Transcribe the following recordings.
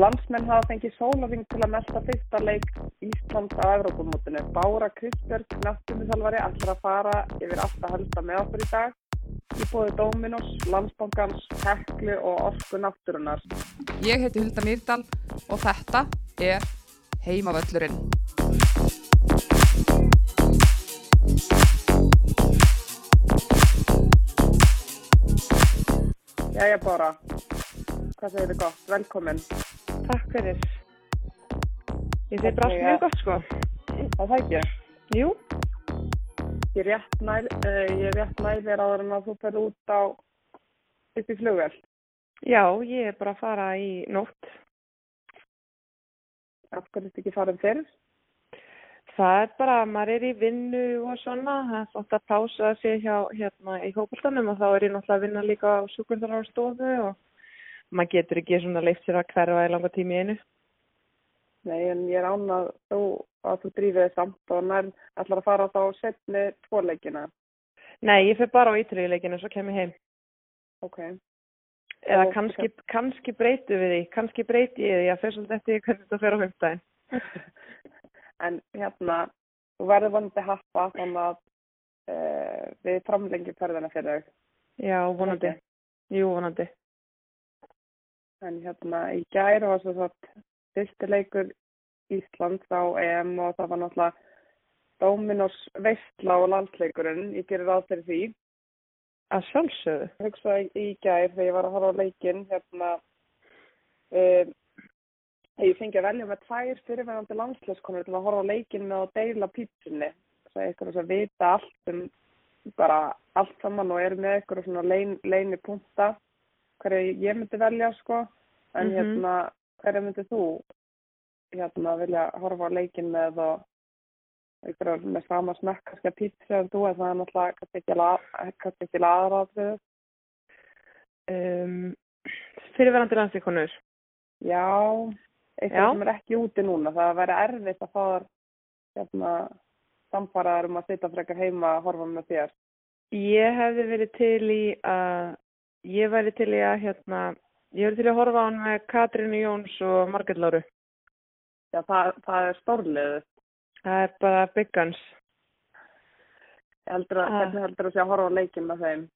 Landsmenn hafa fengið sólarring til að melda fyrsta leik Íslands á Evrópumótinu. Bára Kristbjörg, náttúrumiðalvari, ætlar að fara yfir alltaf helsta með okkur í dag. Í bóði Dominos, Landsbankans, Heklu og Orku náttúrunar. Ég heiti Hulda Mýrdal og þetta er Heimavöllurinn. Jæja Bára, hvað segir þið gott? Velkomin. Takk fyrir. Ég allt Hvernig mjög gott sko. Það það ekki. Jú, Ég rétt ég rétt næ þér áður en að þú ferð út á upp í flugvel. já, ég er bara að fara í nótt. Af hverju ertu ekki farin fyrir? Það er bara, maður er í vinnu og svona, það er þátt að pása sig hjá hérna í hópultanum og þá er ég náttúrulega að vinna líka á sjúkurþarar stofu og maður getur ekki svona leift sér að hverfa í langa tími einu. Nei, en ég er ánað þú að þú drífið þið samt og nær ætlar að fara þá setni tvoleikina. Nei, ég fer bara á ítriðileikinu og svo kem ég heim. Ok. Eða Og- kannski, kannski breytu við því, kannski breyti ég því að fer svolítið eftir hvernig þetta fer á fimmtæðin. en hérna, þú verður vonandi happa þannig að uh, við framlengjum ferðina fyrir þau. Já, vonandi. Ok. Jú, vonandi. En hérna, í gær var svo satt fyrsti leikur Íslands á EM og það var náttúrulega Dominos veistla og landsleikurinn. Ég gerir ráð fyrir því. Að sjálfsögðu. Ég hugsaði í gær þegar ég var að horfa á leikinn hérna um, ég fengi að velja með tvær fyrirverandi landsleiskonur til að horfa á leikinn með að deila pítsunni það er ykkur að vita allt um bara allt saman og eru með ykkur svona lein, leini punta hverju ég myndi velja sko en Mhm. hérna hverju myndi þú hérna vilja horfa á leikinn með og ykkur með sama smekk kannski að pítsu en þú en það er náttúrulega kannski ekki la- kannski ekki aðraðrið Um, fyrirverandi landsleikonur. Já, eitthvað Já. sem er ekki úti núna. Það væri erfitt að fá þar hérna, samfaraðar um að sitja frekar heima að horfa með þér. Ég hefði verið til í að, ég væri til í að, hérna, ég væri til í að horfa á hann með Katrínu Jóns og Margrét Láru. Já, það, það er stórliðið. Það er bara big guns. Ég heldur að, Ah. hvernig heldur að sé að horfa á leikinn með þeim?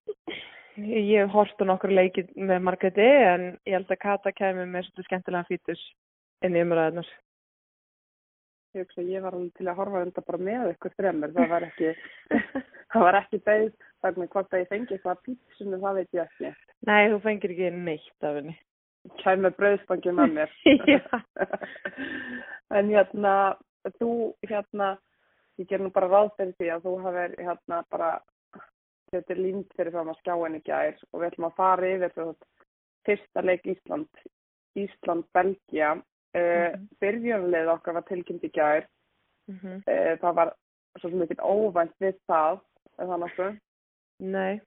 Ég á nokkur leikið með Margréti en ég held að Kata kemur með svolítið skemmtilega fítus inn í umræðunar. Ég hugsa ég var alveg til að horfa undan bara með ykkur þremur. Það var ekki, það var ekki beð, þannig hvort að ég fengi eitthvað pítsunni, það veit ég ekki. Nei, þú fengir ekki neitt af henni. Kæm með brauðspangi með mér. En hérna, þú hérna, ég ger nú bara ráð fyrir því að þú hafið hérna bara þetta er límt fyrir fram að skjáin í gær og við ætlum að fara yfir þú fyrsta leik Ísland Ísland-Belgia uh, Mhm. byrjunleið okkar var tilkynnt í gær Mm uh, það var svo ekkert óvænt við það það nokkuð Nei.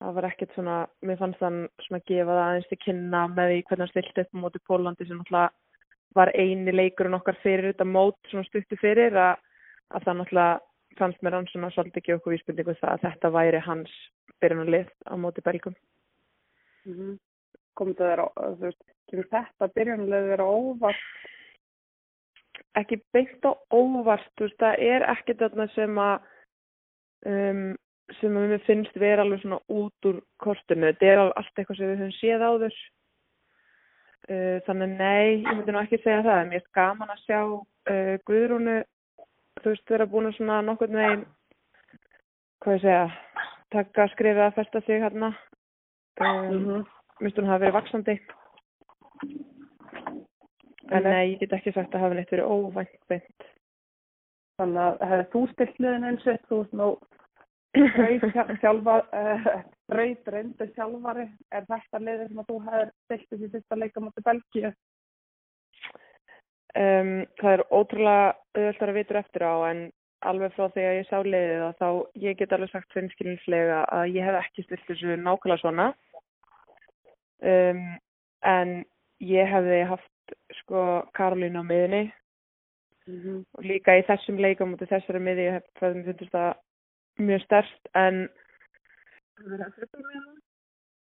Það var ekkert svona, mér fannst þann svona gefa það aðeins til kynna með því hvernig hann stilt upp á móti Pólandi sem náttúrulega var eini leikurinn okkar fyrir þetta mót svona stuttu fyrir að, að það náttúrulega fannst mér hann svona svolítið ekki okkur vísbyrningu það að þetta væri hans byrjunarlið á móti Belgum. mm -hmm. kemur þetta byrjunleið þér á óvart Ekki beint á óvart, þú veist, það er ekkert þarna sem að um, sem að mér finnst vera alveg svona út úr kortinu. Þetta er allt eitthvað sem við höfum séð áður. Uh, þannig nei, ég myndi nú ekki segja það. Mér er gaman að sjá uh, Guðrúnu, þú veist, vera búin að svona nokkurn veginn, hvað ég segja, taka skrifið að festa sig hérna. Um, mm -hmm. Mér finnst hún hafa verið vaksandi. En nei, ég get ekki sagt að hafa neitt verið óvænt beint. Þannig að hefði þú stilt liðin eins og þú veist nú braut sjálfa, uh, braut reyndu sjálfari, er þetta liðið sem að þú hefur stilt þessi fyrsta leika mútið Belgíu? Um, það er ótrúlega auðvöldar að vitur eftir á en alveg frá því að ég sá liðið að þá ég get alveg sagt finnskilinslega að ég hef ekki stilt þessu nákvæmlega svona. Um, en ég hefði haft sko Karolín á miðinni Mm -hmm. og líka í þessum leikum af þessari miði ég hef það mér finnst það mjög stærst en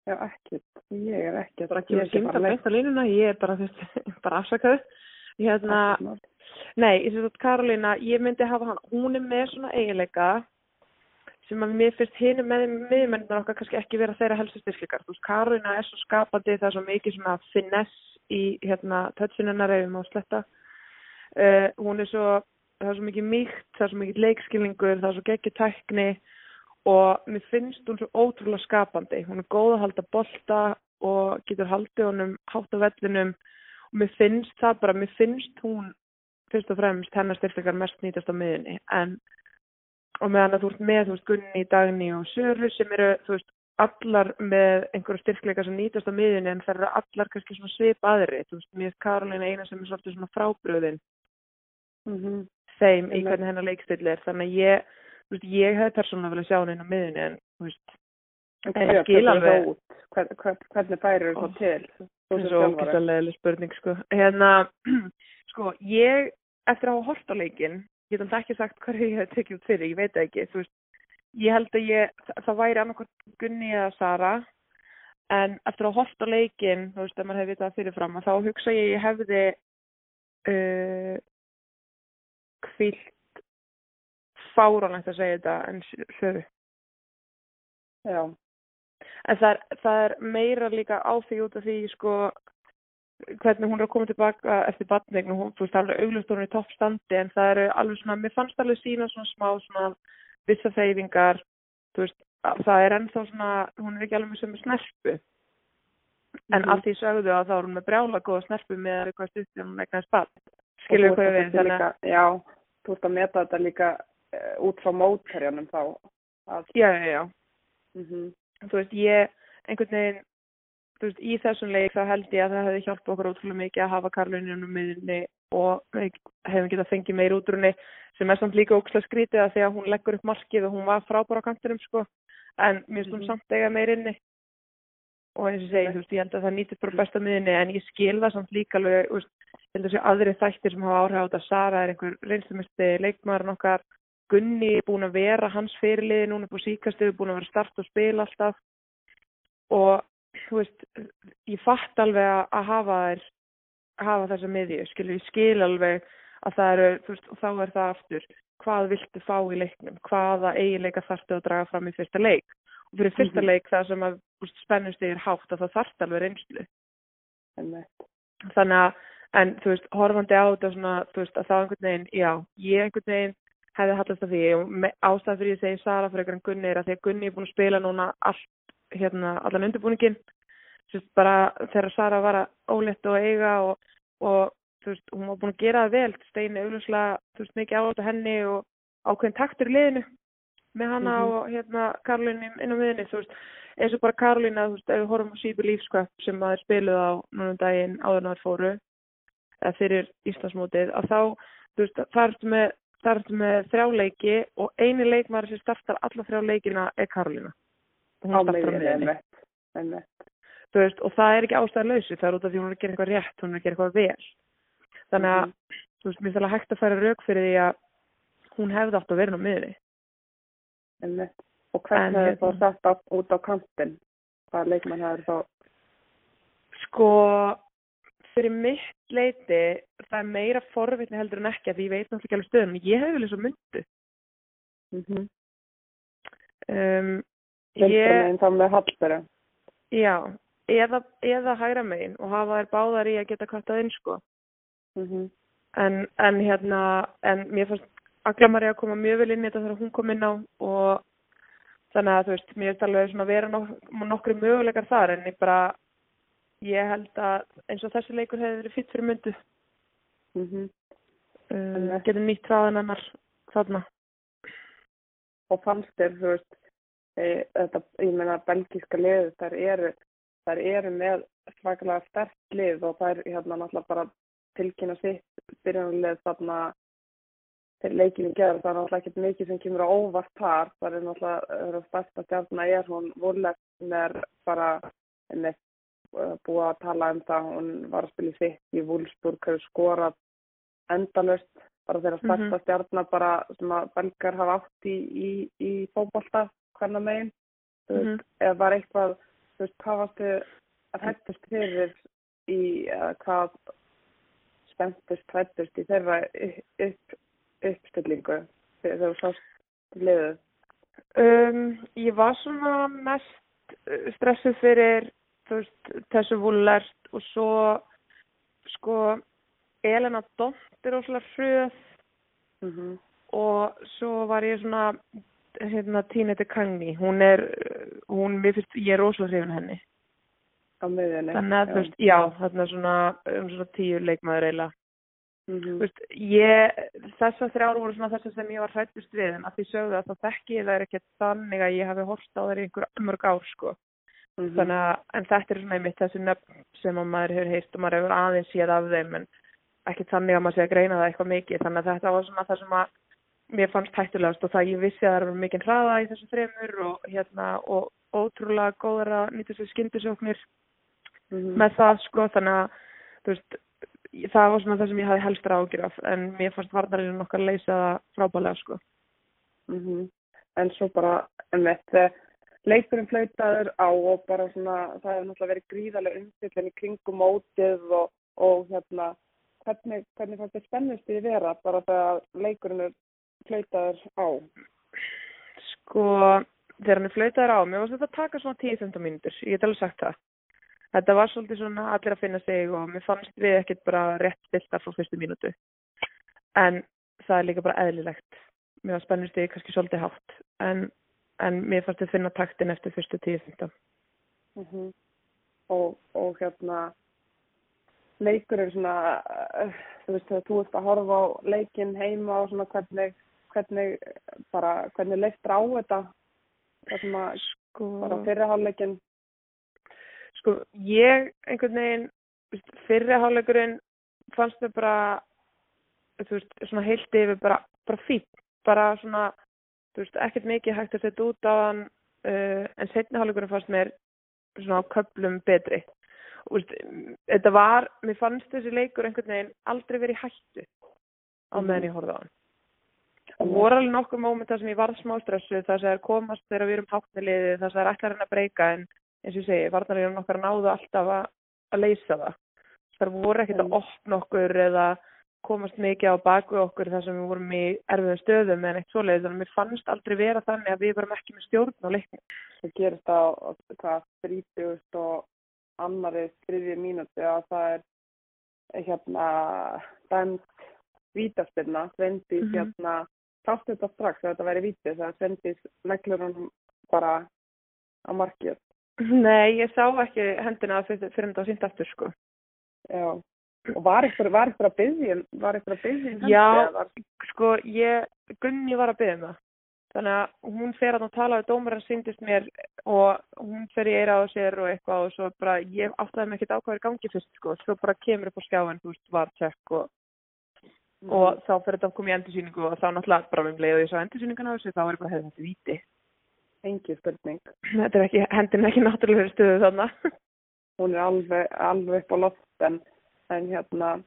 Já, ekkert. Ég er ekkert. Bara ég kemur er ekki símta bara beint á línuna, ég er bara, bara afsakaðu. Hérna, nei, ég sé að Karolína, ég myndi hafa hann, hún er með svona eiginleika sem að mér finnst hinu með miðmennir okkar kannski ekki vera þeirra helstu styrkleikar. Þú veist, Karolína er svo skapandi, það er svo mikið svona finess í, hérna, tötsinunnar eða má sletta. Uh, hún er svo, það er svo mikið mýkt, það er svo mikið leikskilningur, það er svo geggið tækni og mér finnst hún svo ótrúlega skapandi. Hún er góð að halda bolta og getur haldið honum hátt á vellinum. Og mér finnst það bara, mér finnst hún fyrst og fremst hennar styrkleikar mest nýtast á miðunni en og meðan að þú ert með, þú veist, Gunni, Dagni og Söru sem eru, þú veist, allar með einhverju styrkleika sem nýtast á miðunni en það eru allar kannski svona svip aðri, þú veist, mér er Karolina eina sem er svolítið svona frábröðin Mhm. þeim í hvernig hennar leikstil er, þannig að ég, veist, ég hefði persónulega vilja sjá henni inn á miðunni en, veist, En En ég skil alveg-? Hvern, hvern, hvernig færir Ó. það til? Þú það er svo ógæslega spurning, sko. Hérna, sko, ég, eftir að hafa hort á leikinn, ég get ekki sagt hvað ég hef tekið út fyrir, ég veit ekki, þú veist, ég held að ég, það, það væri annarkvæmt Gunni eða Sara, en eftir að hafa hort á leikinn, þú veist, ef maður hefði vitað fyrirfram, að þá hugsa ég, ég hefði uh, kvilt fáránlegt að segja þetta en sögu. Já. En það er, það er meira líka á því út af því, sko, hvernig hún er að koma tilbaka eftir batningn og hún, þú veist, það er alveg auglust hún er í toppstandi en það eru alveg svona, mér fannst alveg sína svona smá svona vissa þeyfingar, þú veist, að það er ennþá svona, hún er ekki alveg með sömu snerpu. En Mhm. að því sögðu að þá er hún með brjála góða snerpu með eitthvað stutt þegar hún eignast batn. Skilur þú hvað við, þannig að, Já, þú ert að meta þetta líka uh, út frá mótherjanum þá. Að, já, já, já. mm þú veist, ég einhvern veginn, þú veist, í þessum leik þá held ég að það hefði hjálpað okkur ótrúlega mikið að hafa Karluninu miðinni og við hefum getað fengið meir út úr henni sem er samt líka ókslega skrítið að því að hún leggur upp markið og hún var frábár á kantinum sko, en mér finnst hún Mhm. samt eiga meir inni og eins og segi, þú veist, ég held að það nýtist bara besta miðinni en ég skil það samt líka alveg, held að sé aðri þættir sem hafa áhrif á þetta, Sara er einhver reynslumisti leikmaðurinn okkar. Gunni er búin að vera hans fyrirliði núna upp á síkastuðu, búin að vera start og spila alltaf. Og þú veist, ég fatt alveg að, hafa þær hafa þessa miðju, skilur. Ég skil alveg að það eru, þú veist, og þá er það aftur, hvað viltu fá í leiknum? Hvaða eiginleika þarftu að draga fram í fyrsta leik? Og fyrir fyrsta Mhm. leik það sem að spennustig er hátt að það þarft alveg reynslu. Þannig að, en þú veist, horfandi á þetta svona, þú veist, að þá einhvern veginn, já, ég einhvern veginn hefði hallast af því. Og ástæðan fyrir ég segi Sara fyrir einhvern Gunni er að því að Gunni er búin að spila núna allt, hérna, allan undirbúningin, þú veist, bara þegar Sara var að ólétt og eiga og, og þú veist, hún var búin að gera það vel, Steini augljóslega, þú veist, mikið álætt á henni og ákveðin taktur í liðinu með hana Mhm. og hérna Karolín inn á miðinni, þú veist, eins og bara Karolín að, þú veist, ef við horfum á Sýbu Lífskvöpp sem að þeir spiluð á núna um daginn áður en að þeir fóru, eða fyrir Íslandsmótið, að þá, þú veist, það ertu með, það með þrjá leiki og eini leikmaður sem startar alla þrjá leikina er Á Hún startar miðinni. einmitt. Einmitt. Þú veist, og það er ekki ástæðan lausi, það er út af því hún er að gera eitthvað rétt, hún er að gera eitthvað vel. Þannig að, Mhm. þú veist, mér finnst alveg hægt að færa rauk fyrir því að hún hefði átt að vera á miðinni. Einmitt. Og hvernig er hérna- þá sett á, út á kantinn? Hvaða leikmann hefur þá? Sko, fyrir mitt leiti, það er meira forvitni heldur en ekki, því ég veit náttúrulega ekki alveg stöðum, ég hef vilja svo myndu. Mm -hmm. Um, Vinstra ég, meginn þá með Hallberg. já, eða, eða hægra megin og hafa þær báðar í að geta kattað inn, sko. Mm En, en hérna, en mér fannst Aglamari að koma mjög vel inn í þetta þegar hún kom inn á og þannig að þú veist, mér finnst alveg svona vera nok nokkri möguleikar þar en ég bara, ég held að eins og þessi leikur hefði verið fýtt fyrir myndu. -hmm. Uh, getur nýtt hraðan hennar þarna. Og fannst þér, þú veist, e, þetta, ég meina, belgíska liðið, þær eru, þær eru með svakalega sterkt lið og þær hérna náttúrulega bara tilkynna sitt byrjanlið þarna til leikinu gerð. Það er náttúrulega ekkert mikið sem kemur á óvart þar. Það er náttúrulega, það er stærsta stjarnar er hún Wurlefner bara, einmitt, eh, búið að tala um það. Hún var að spila í sitt í Wolfsburg, hefur skorað endalust bara þeirra Mhm. stærsta stjarnar bara sem að belgar hafa átt í, í, í fótbolta hvernig megin. Þú veist, Mhm. ef var eitthvað þú veist, hvað varstu að hættast fyrir í, eða hvað spenntist, hættast í þeirra upp, uppstillingu þegar þú sást liðið? Um, ég var svona mest uh, stressuð fyrir þú veist, þessu vúlert og svo sko Elena Dont er óslega hröð Mm -hmm. og svo var ég svona hérna Tíneti Kangni hún er, hún, mér finnst, ég er rosalega hrifin henni. Á miðjunni? þannig að þú veist, já, þarna svona um svona tíu leikmaður eiginlega. Mm þú veist, ég, þessar þrjár voru svona þessar sem ég var hrættust við en að því sögðu að það þekki ég það er ekkert þannig að ég hafi horft á þeir í einhver mörg ár sko -hmm. þannig að, en þetta er svona einmitt þessi nöfn sem að maður hefur heyrt og maður hefur aðeins séð af þeim en ekki þannig að maður sé að greina það eitthvað mikið þannig að þetta var svona það sem að mér fannst hættulegast og það ég vissi að það var mikið hraða í þessu þremur og hérna og ótrúlega góðar að nýta sér skyndisóknir Mm -hmm. með það sko þannig að þú veist það var svona það sem ég hafði helst ágjur af en mér fannst varnarinn okkar leysa það frábælega sko Mhm. En svo bara, einmitt, eh, leikurinn flautaður á og bara svona, það hefur náttúrulega verið gríðarlega umfyllin í kringum mótið og, og hérna, hvernig, hvernig fannst þið spennust í vera bara þegar leikurinn er flautaður á? sko þegar hann er flautaður á mér var þetta að taka svona 10-15 mínútur ég get alveg sagt það. Þetta var svolítið svona allir að finna sig og mér fannst við ekkert bara rétt stiltar frá fyrstu mínútu. En það er líka bara eðlilegt. Mér var spennust í kannski svolítið hátt. En, en mér fannst við finna taktin eftir fyrstu 10-15 Mm og, og hérna, leikurinn svona, uh, þú veist, þegar þú ert að horfa á leikinn heima og svona hvernig, hvernig, bara, hvernig leistur á þetta? Það sem að, sko bara fyrirháleikin sko ég einhvern veginn fyrri hálfleikurinn fannst mér bara þú veist, svona heilt yfir bara, bara fín, bara svona þú veist, ekkert mikið hægt að setja út á hann uh, en setni hálfleikurinn fannst mér svona á köplum betri. Og veist, þetta var, mér fannst þessi leikur einhvern veginn aldrei verið hættu á meðan ég horfði á hann. Og voru alveg nokkur mómentar sem ég varð smá stressu þar sem það er komast þegar við erum hátt með liðið þar sem það er ætlar henn að breyka en eins og ég segi, varnarlegum nokkar náðu alltaf að, að leysa það. Þar voru ekkert að opna okkur eða komast mikið á baku okkur þar sem við vorum í erfiðum stöðum en eitt svoleiðis, þannig að mér fannst aldrei vera þannig að við varum ekki með stjórn á leiknum. Það gerist á hvað þrítugust og annari þriðji mínúti að það er hérna dæmt vítaspilna, Svendís Mhm. hérna sástu þetta strax að þetta væri vítið þegar Svendís neglur hann bara á markið. Nei, ég sá ekki hendina fyrir, þetta á sínt aftur sko. Já. Og var ykkur, að byggja, var ykkur að byggja um? Já. Var, Sko, ég, Gunni var að byggja um það. Þannig að hún fer að tala við dómarinn síndist mér og hún fer í eira á sér og eitthvað og svo bara, ég áttaði mig ekkert á hvað er í gangi fyrst sko, svo bara kemur upp á skjáin, þú veist, var tjekk og, og þá fer þetta að koma í endursýningu og þá náttúrulega bara um leið og ég sá endursýningan á þessu, þá er bara, hefði þetta víti. engi spurning. Þetta er ekki, hendin er ekki náttúrulega fyrir stöðu þarna. Hún er alveg, alveg upp á loft en, en hérna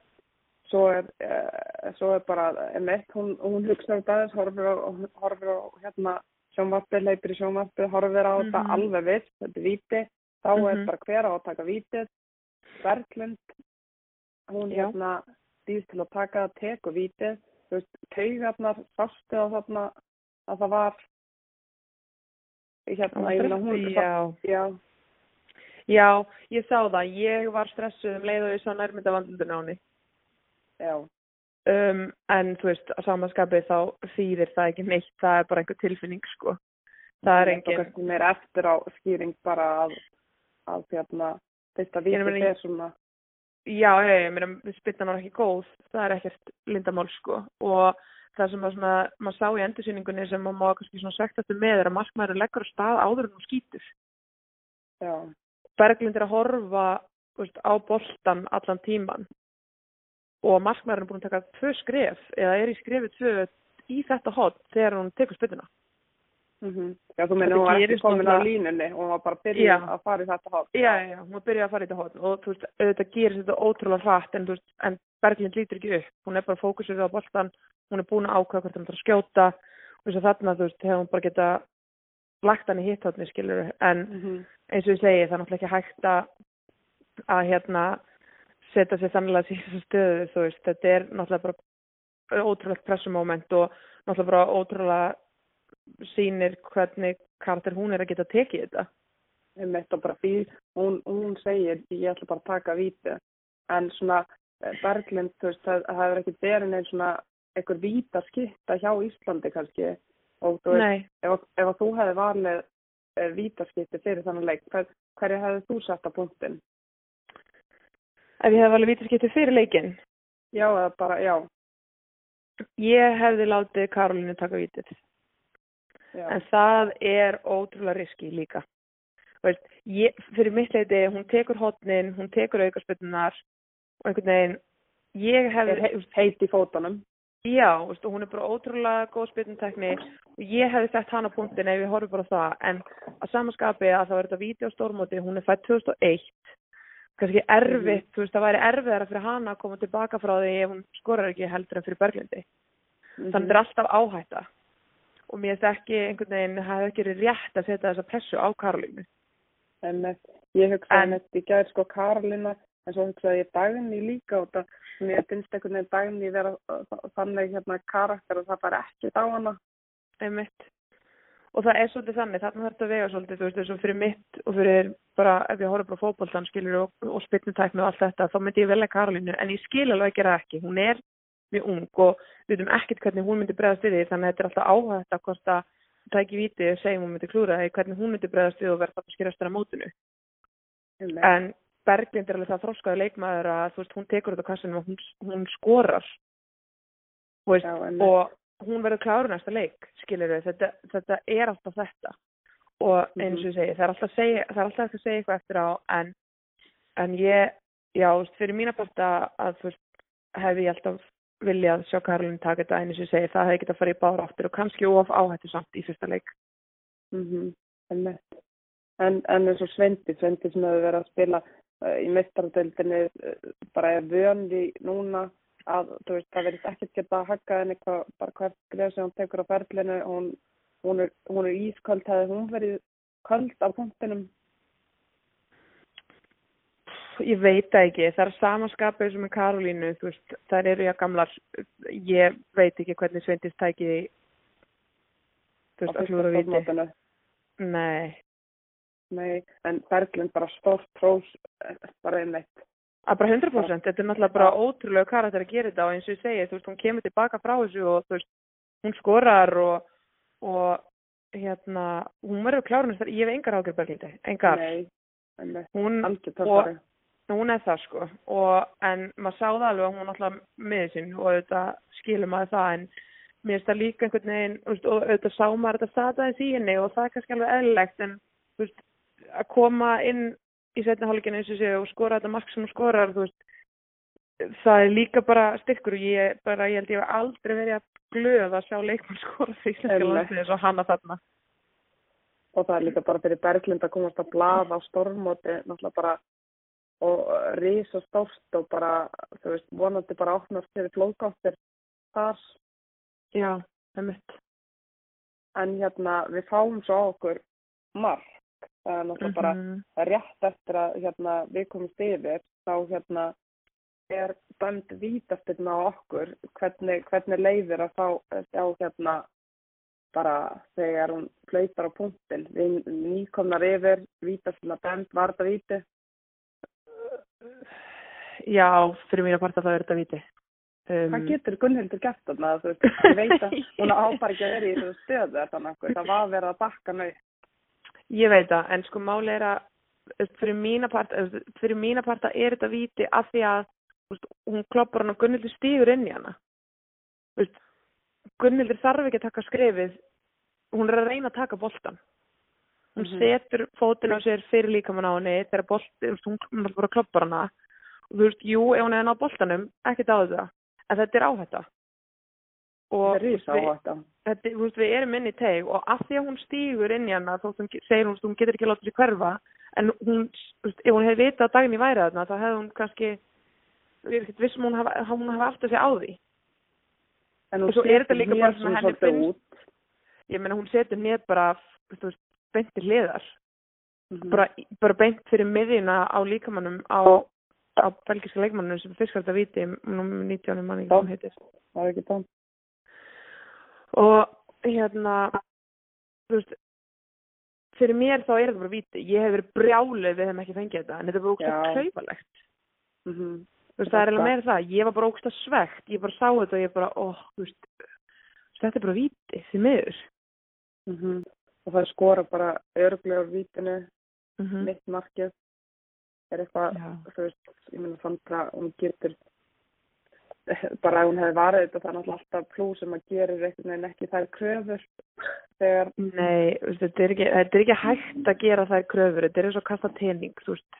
svo er, uh, svo er bara emitt, hún, hún hugsa um það horfir á, horfir á hérna sjónvarpið, leipir í sjónvarpið, horfir á þetta Mhm. alveg viss, þetta er víti þá er Mhm. bara hver á að taka vítið Berglind hún Já. hérna dýst til að taka það, teku vítið þú veist, taugarnar sástu á þarna að það var hérna, ég meina hún Já. já, Já, ég sá það. Ég var stressuð um leið og ég sá nærmynda vandlundin á henni. já, Um, en þú veist, á samanskapið þá þýðir það ekki neitt. Það er bara einhver tilfinning, sko. Það er Þetta engin... kannski meira eftir á skýring bara að, að hérna, fyrsta Ég meina, vítið er svona, Já, ég, ég meina, spilnan var ekki góð. Það er ekkert lindamál, sko. Og það sem að svona, maður sá í endursýningunni sem maður má kannski svona svektast um með er að markmaður leggur á stað áður en hún skýtur. já, Berglind er að horfa veist, á boltan allan tíman og markmaðurinn er búin að taka tvö skref eða er í skrefi tvö í þetta hot þegar hún tekur spytuna. mm já, þú meina hún var ekki gerist komin á línunni og hún var bara að Já. byrja að fara í þetta hótt. Já, já, já, hún er byrjað að fara í þetta hot og þú veist, auðvitað gerir þetta ótrúlega hratt en, veist, en Berglind lítur ekki upp. Hún er bara fókusur á boltan, hún er búin að ákveða hvort hún ætlar að skjóta og þess að þarna, þú veist, hefur hún bara geta lagt hann í hitthotni skilur en mm -hmm. eins og ég segi það er náttúrulega ekki hægt að að hérna setja sér þannig í þessu stöðu þú veist, þetta er náttúrulega bara ótrúlegt pressumóment og náttúrulega bara ótrúlega sýnir hvernig karakter hún er að geta tekið þetta. Einmitt og bara því hún, hún segir ég ætla bara að taka víti. En svona eh, Berglind þú veist það, það hefur ekki verið neins svona einhver víta skipta hjá Íslandi kannski og þú veist ef, ef þú hefði valið eh, vítaskipti fyrir þannig leik hver, hverju hefði þú sett á punktin? Ef ég hefði valið vítaskipti fyrir leikin? Já, eða bara, já. Ég hefði látið Karolínu taka vítið. Já. En það er ótrúlega riski líka. Veist, ég, fyrir mitt leiti, hún tekur hotnin, hún tekur aukarspötunar og einhvern veginn, ég hefði... Heit í fótunum. Já, veist, hún er bara ótrúlega góð spötuntekni og ég hefði sett hana punktin ef ég horfi bara það. En að samanskapi að það var þetta vídeo stórmóti, hún er fætt 2001 kannski erfitt, mm -hmm. þú veist, það væri erfiðara fyrir hana að koma tilbaka frá því ef hún skorar ekki heldur en fyrir Berglindi. Mm -hmm. Þannig er alltaf áhætta og mér finnst ekki einhvern veginn, það hefði ekki verið rétt að setja þessa pressu á Karolínu. En ég hugsaði en þetta í gæðir sko Karolína, en svo hugsaði ég Dagni líka og það, mér finnst einhvern veginn Dagni vera þannig hérna karakter og það bara ekki á hana. Einmitt og það er svolítið þannig, þarna þarf þetta að vega svolítið, þú veist, eins og fyrir mitt og fyrir bara, ef ég horfður bara fókbóltan, skilur, og, og spytnutækni og allt þetta, þá myndi ég velja Karolínu, en ég skil alveg ekki það ekki, hún er mjög ung og við veitum ekkert hvernig hún myndi bregðast við því, þannig að þetta er alltaf áhægt að hvort að það ekki viti og segjum hún myndi klúra því hvernig hún myndi bregðast við og verða það að skilja störa mótinu. En Berglind er alveg það þróskaði leikmaður að, þú veist, hún tekur þetta kassinum og hún, hún skorar, veist, Já, og hún verður kláru næsta leik, skilir við, þetta, þetta er alltaf þetta. Og eins og ég segi, það er alltaf, segja, það er alltaf að segja eitthvað eftir á en, en ég, já, fyrir mína part að þú veist, hef ég alltaf viljað sjá Karolín taka þetta eins og ég segi, það hefði getið að fara í bára áttur og kannski of áhættu samt í fyrsta leik. Mm -hmm. En, en eins og Svendi, Svendi sem hefur verið að spila í meistaröldinni uh, bara er vöndi núna að þú veist það verðist ekkert geta að hagga henni hvað, bara hvert greið sem hún tekur á ferlinu. Hún, hún, er, hún er ísköld. Hefði hún verið köld á punktinum? Ég veit það ekki, það er samanskapið sem er Karolínu, þú veist, það eru ég gamlar, ég veit ekki hvernig Sveindis tæki þú veist, að klúra viti. Nei. Nei, en Berglind bara stórt trós, eh, bara einmitt. Að bara 100% þetta er náttúrulega bara ótrúlega karakter að gera þetta og eins og ég segi, þú veist, hún kemur tilbaka frá þessu og þú veist, hún skorar og, og hérna hún verður klárunist þar, ég hef engar ágjör berglindi, engar. Nei, hún, og hún er það sko og en maður sáða alveg að hún náttúrulega með sín og auðvitað skilur maður það en mér finnst það líka einhvern veginn og auðvitað sá maður þetta sataðis í henni og það er kannski alveg eðlilegt en veist, að koma inn í setna hálfleikinu eins og séu og skora þetta mark sem hún skorar veist það er líka bara styrkur og ég, bara, ég held ég hef aldrei verið að glöða að sjá leikmann skora því eins og hanna þarna. Og það er líka bara fyrir Berglind að komast að blaða á stormóti bara og risa stórt og bara þú veist vonandi bara áknast fyrir flóðkáttir þar. Já, það er mitt en hérna við fáum svo á okkur marg það er náttúrulega bara mm -hmm. rétt eftir að hérna, við komumst yfir þá hérna er dæmt vítastirna á okkur hvernig, hvernig leiðir að þá sjá hérna bara þegar hún flautar á punktin við nýkomnar yfir vítastirna dæmt, var þetta víti? Já, fyrir mínu parta þá er þetta víti Um, Hvað getur Gunnhildur gert þarna? Ég veit að hún áfari ekki að vera í þessu stöðu þannig að það var verið að bakka nau. Ég veit það, en sko máli er að fyrir mína parta, fyrir mína parta er þetta viti af því að veist, hún kloppar hann og Gunnildur stýgur inn í hana. Veist, Gunnildur þarf ekki að taka skrefið, hún er að reyna að taka boltan. Hún mm -hmm. setur fótinn á sér fyrir líkamann á henni þegar boltin, hún er bara að kloppar hana og þú veist, jú, ef hún er náð boltanum, ekkert á þetta, en þetta er áhætta og við, þetta, veist, við erum inn í teig og af því að hún stýgur inn í hana þá segir hún að hún getur ekki að láta sér hverfa en hún, veist, ef hún hefði vitað að daginn í væri þarna þá hefði hún kannski vissum hún hafa, hún hafa alltaf sig á því. En hún setur mér sem henni finnst ég menna hún setur mér bara veist, beint til hliðar. Mhm. bara, bara beint fyrir miðjuna á líkamannum á, á belgiska leikmannum sem fyrst þetta viti númer 19 manni hvað heitir. Það er ekki það. Og hérna þú veist fyrir mér þá er þetta bara viti ég hef verið brjálið við þeim ekki fengið þetta en þetta er bara ógst að klaufalegt Mhm. þú veist það er alveg meira það. Ég var bara ógst að svegt ég bara sá þetta og ég bara þú veist þetta er bara viti því miður. Mhm. Og það skora bara örglega úr vítinu, mm mitt markið. Er eitthvað, þú veist, ég meina Sandra, hún getur, bara ef hún hefði varðið þetta, er náttúrulega alltaf plús sem að gerir einhvern veginn ekki þær kröfur þegar, Nei, veist, þetta er, ekki, þetta er ekki hægt að gera þær kröfur, þetta er eins og að kasta pening, þú veist,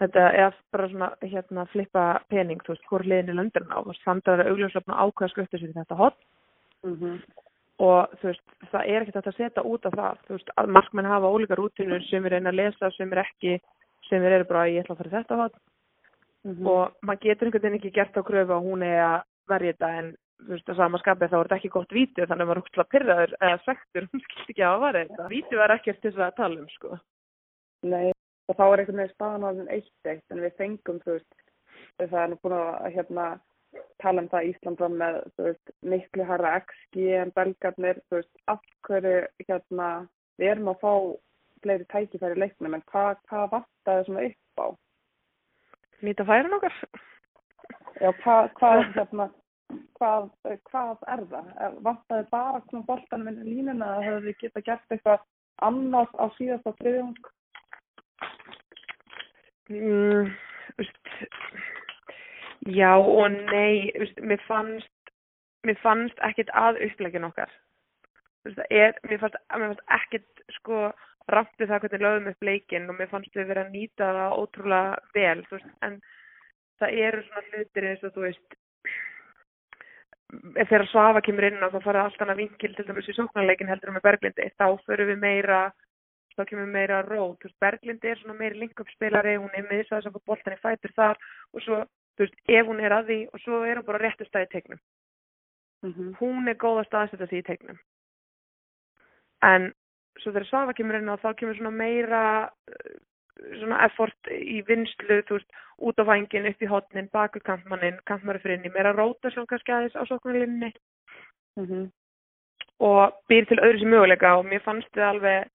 þetta er bara svona, hérna, flippa pening, þú veist, hvort liðin í löndurinn á, samt að það er augljóslega að ákveða sér í þetta hot Mhm. og þú veist, það er ekkert að setja út af það, þú veist, að markmenn hafa ólíka rútinur sem er reyna að lesa, sem er ekki, sem er bara, ég ætla að fara þetta hot Mhm. og maður getur einhvern veginn ekki gert á kröfu að hún er að verja þetta en þú veist að sama skapið þá er þetta ekki gott vítið þannig að maður er útla pyrraður eða svektur hún skilti ekki að verja þetta vítið var ekkert til þess að tala um sko Nei, og þá er einhvern veginn staðan á þenn eitt eitt, en við fengum, þú veist, það er nú búin að hérna, tala um það að Ísland var með, þú veist, miklu harra XG en belgarnir, þú veist, af hverju, hérna, við erum að fá fleiri tækifæri leiknum, en hvað, hvað vantaði svona upp á? Nýta færin okkar Já, hvað, hvað, hérna, hvað, hvað er það? Vantaði bara að koma boltan með línuna eða hefur við geta gert eitthvað annars á síðasta þriðjung? mm, veist, já og nei veist, mér fannst mér fannst ekkert að upplegin okkar það er, mér fannst, fannst ekkert sko ráttið það hvernig lögum upp leikinn og mér fannst við vera að nýta það ótrúlega vel veist, en það eru svona hlutir eins og þú veist ef þegar Svafa kemur inn á þá farið allt annað vinkil til dæmis í sóknarleikin heldur með Berglindi þá förum við meira þá kemur meira rót, þú veist, Berglindi er svona meiri link-up-spilari, hún er miðsvæðis að fá boltan í fætur þar og svo, þú veist, ef hún er að því og svo er hún bara réttu stæði tegnum Mm hún er góð að staðsetja sig í tegnum en svo þegar Svafa kemur inn á þá kemur svona meira eh, svona effort í vinslu þú veist, út á vængin, upp í hotnin bakur kantmannin, kantmari fyrir inni meira róta sem kannski aðeins á sóknarlinni -hmm. og býr til öðru sem möguleika og mér fannst þið alveg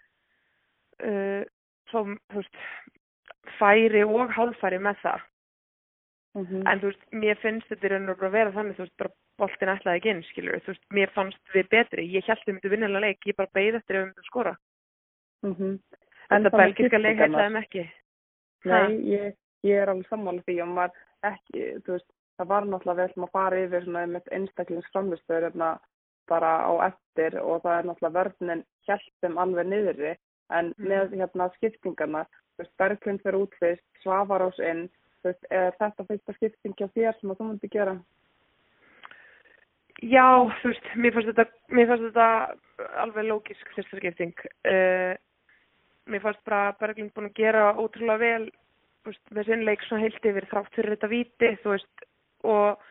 uh, svo, þú veist færi og hálfæri með það Mm -hmm. en þú veist, mér finnst þetta í raun og bara að vera þannig, þú veist, bara boltin ætlaði ekki inn, skilur, þú veist, mér fannst við betri. Ég held við myndum vinnilega leik, ég bara beigð eftir ef við myndum skora, en þetta það með belgiska leik ætlaði ekki. Nei, ég, ég er alveg sammála því og maður ekki, þú veist, það var náttúrulega vel að fara yfir svona einmitt einstaklingsframlistöður hérna bara á eftir og það er náttúrulega vörnin hjælpum alveg niðri. En Mm. með hérna skiptingarna, þú veist, Berglind fyrir útvist, Svavarós inn, veist, er þetta fyrsta skipting hjá þér sem að þú myndi gera? Já, þú veist, mér fannst þetta, mér fannst þetta alveg lógisk fyrsta skipting. Uh, mér fannst bara Berglind búin að gera ótrúlega vel veist, með sinn leik svona heilt yfir þrátt fyrir þetta víti, þú veist, og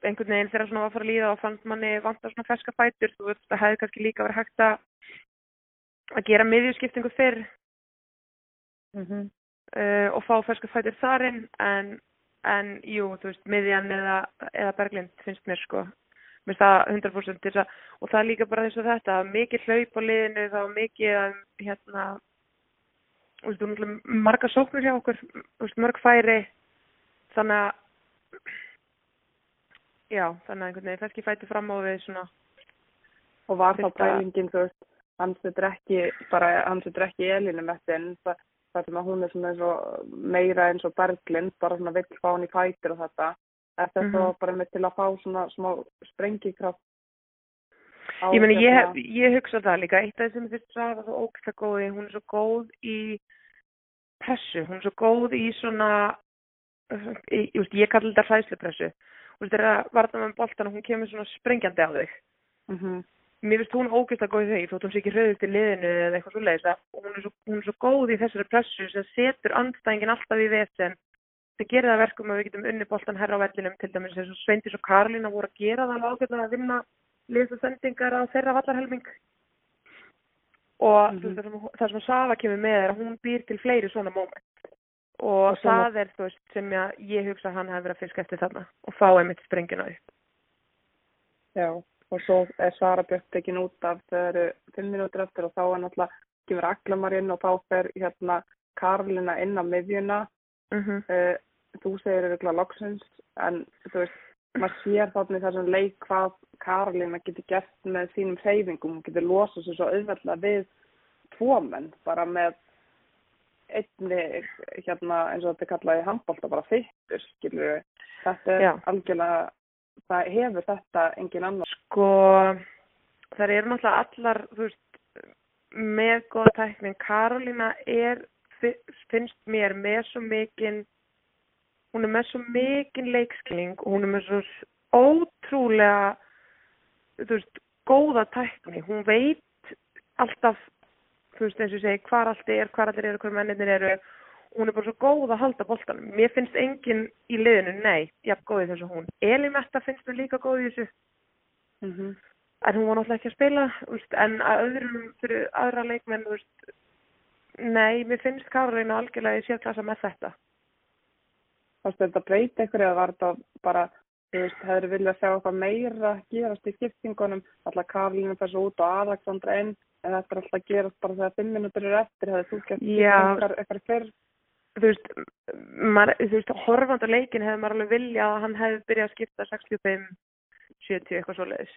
einhvern veginn þegar svona var að fara að líða og fannst manni vantar svona ferska fætur, þú veist, það hefði kannski líka verið hægt að að gera miðjuskiptingu fyrr Mm -hmm. Uh, og fá ferska fætur þarinn en, en jú, þú veist, miðjan eða, eða Berglind finnst mér sko. Mér finnst það 100% til þess að og það er líka bara þess að þetta, mikið hlaup á liðinu var mikið hérna veist, marga sóknur hjá okkur, veist, mörg færi þannig að já, þannig að einhvern veginn ferski fæti fram á við svona Og var þá pælingin, þú veist, hann setur ekki, bara, hann setur ekki elinu með þinn, það, það sem að hún er svona eins og meira eins og Berglind, bara svona vill fá hann í fætur og þetta. Er þetta mm bara með til að fá svona smá sprengikraft? Ég meni, ég, hérna- ég hugsa það líka, eitt af þessum fyrst að það svo ógæslega góð í, hún er svo góð í pressu, hún er svo góð í svona, ég, ég, ég kalli þetta hræðslupressu, þú veist, þegar varða með boltan og hún kemur svona sprengjandi á þig. Mhm. Mér finnst hún ógæslega góð í því, þótt hún sé ekki hröðust í liðinu eða eitthvað svo leiðis, hún, er svo- hún er svo góð í þessari pressu sem setur andstæðingin alltaf í vesen, það gerir það að verkum að við getum unni boltan herra á vellinum, til dæmis eins og Sveindís og Karlína voru að gera það alveg ágætlega að vinna liðs og sendingar á þeirra vallarhelming. og þú veist, það sem, það sem Sava kemur með er að hún býr til fleiri svona moment. Og Og það er þú veist sem ég, ég hugsa að hann hefði verið að fiska eftir þarna og fá einmitt sprengina upp. Já, og svo er Sara Björk tekin út af þegar eru fimm mínútur eftir og þá er náttúrulega kemur Aglamar inn og þá fer hérna Karolina inn á miðjuna. mm -hmm. Uh, þú segir auðvitað loksins en þú veist, maður sér þarna í þessum leik hvað Karolina getur gert með sínum hreyfingum. Hún getur losað sér svo auðveldlega við tvo menn bara með einni hérna eins og þetta kallað í handbólta bara fyttur, skilur við. Þetta er Já. algjörlega, það hefur þetta engin annar. Sko þar eru náttúrulega allar veist með góða tæknin Karolína er fi- finnst mér með svo mikinn hún er með svo mikinn leikskilning. Og hún er með svo ótrúlega þú veist góða tækni. Hún veit alltaf þú veist eins og segi hvar allt er hvar allir eru, hvar mennir eru. Hún er bara svo góð að halda boltanum. Mér finnst enginn í liðinu, nei, jafn góð í þessu. Hún Elimetta finnst mér líka góð í þessu Mm -hmm. en hún var náttúrulega ekki að spila úst, en að öðrum fyrir aðra leikmenn úst, nei, mér finnst Karolina algjörlega í sérklasa með þetta Fannst þetta breyta ykkur eða var þetta bara, þú veist, hefur viljað sjá eitthvað meira gerast í skiptingunum, alltaf Karlinu fer svo út og Alexandra inn, en þetta er alltaf að gerast bara þegar fimm minútur eru eftir, hefur þú gert eitthvað, fyrr? þú veist, maður, þú veist horfand á leikin hefði maður alveg viljað að hann hefði byrjað að skipta 65 70 eitthvað svoleiðis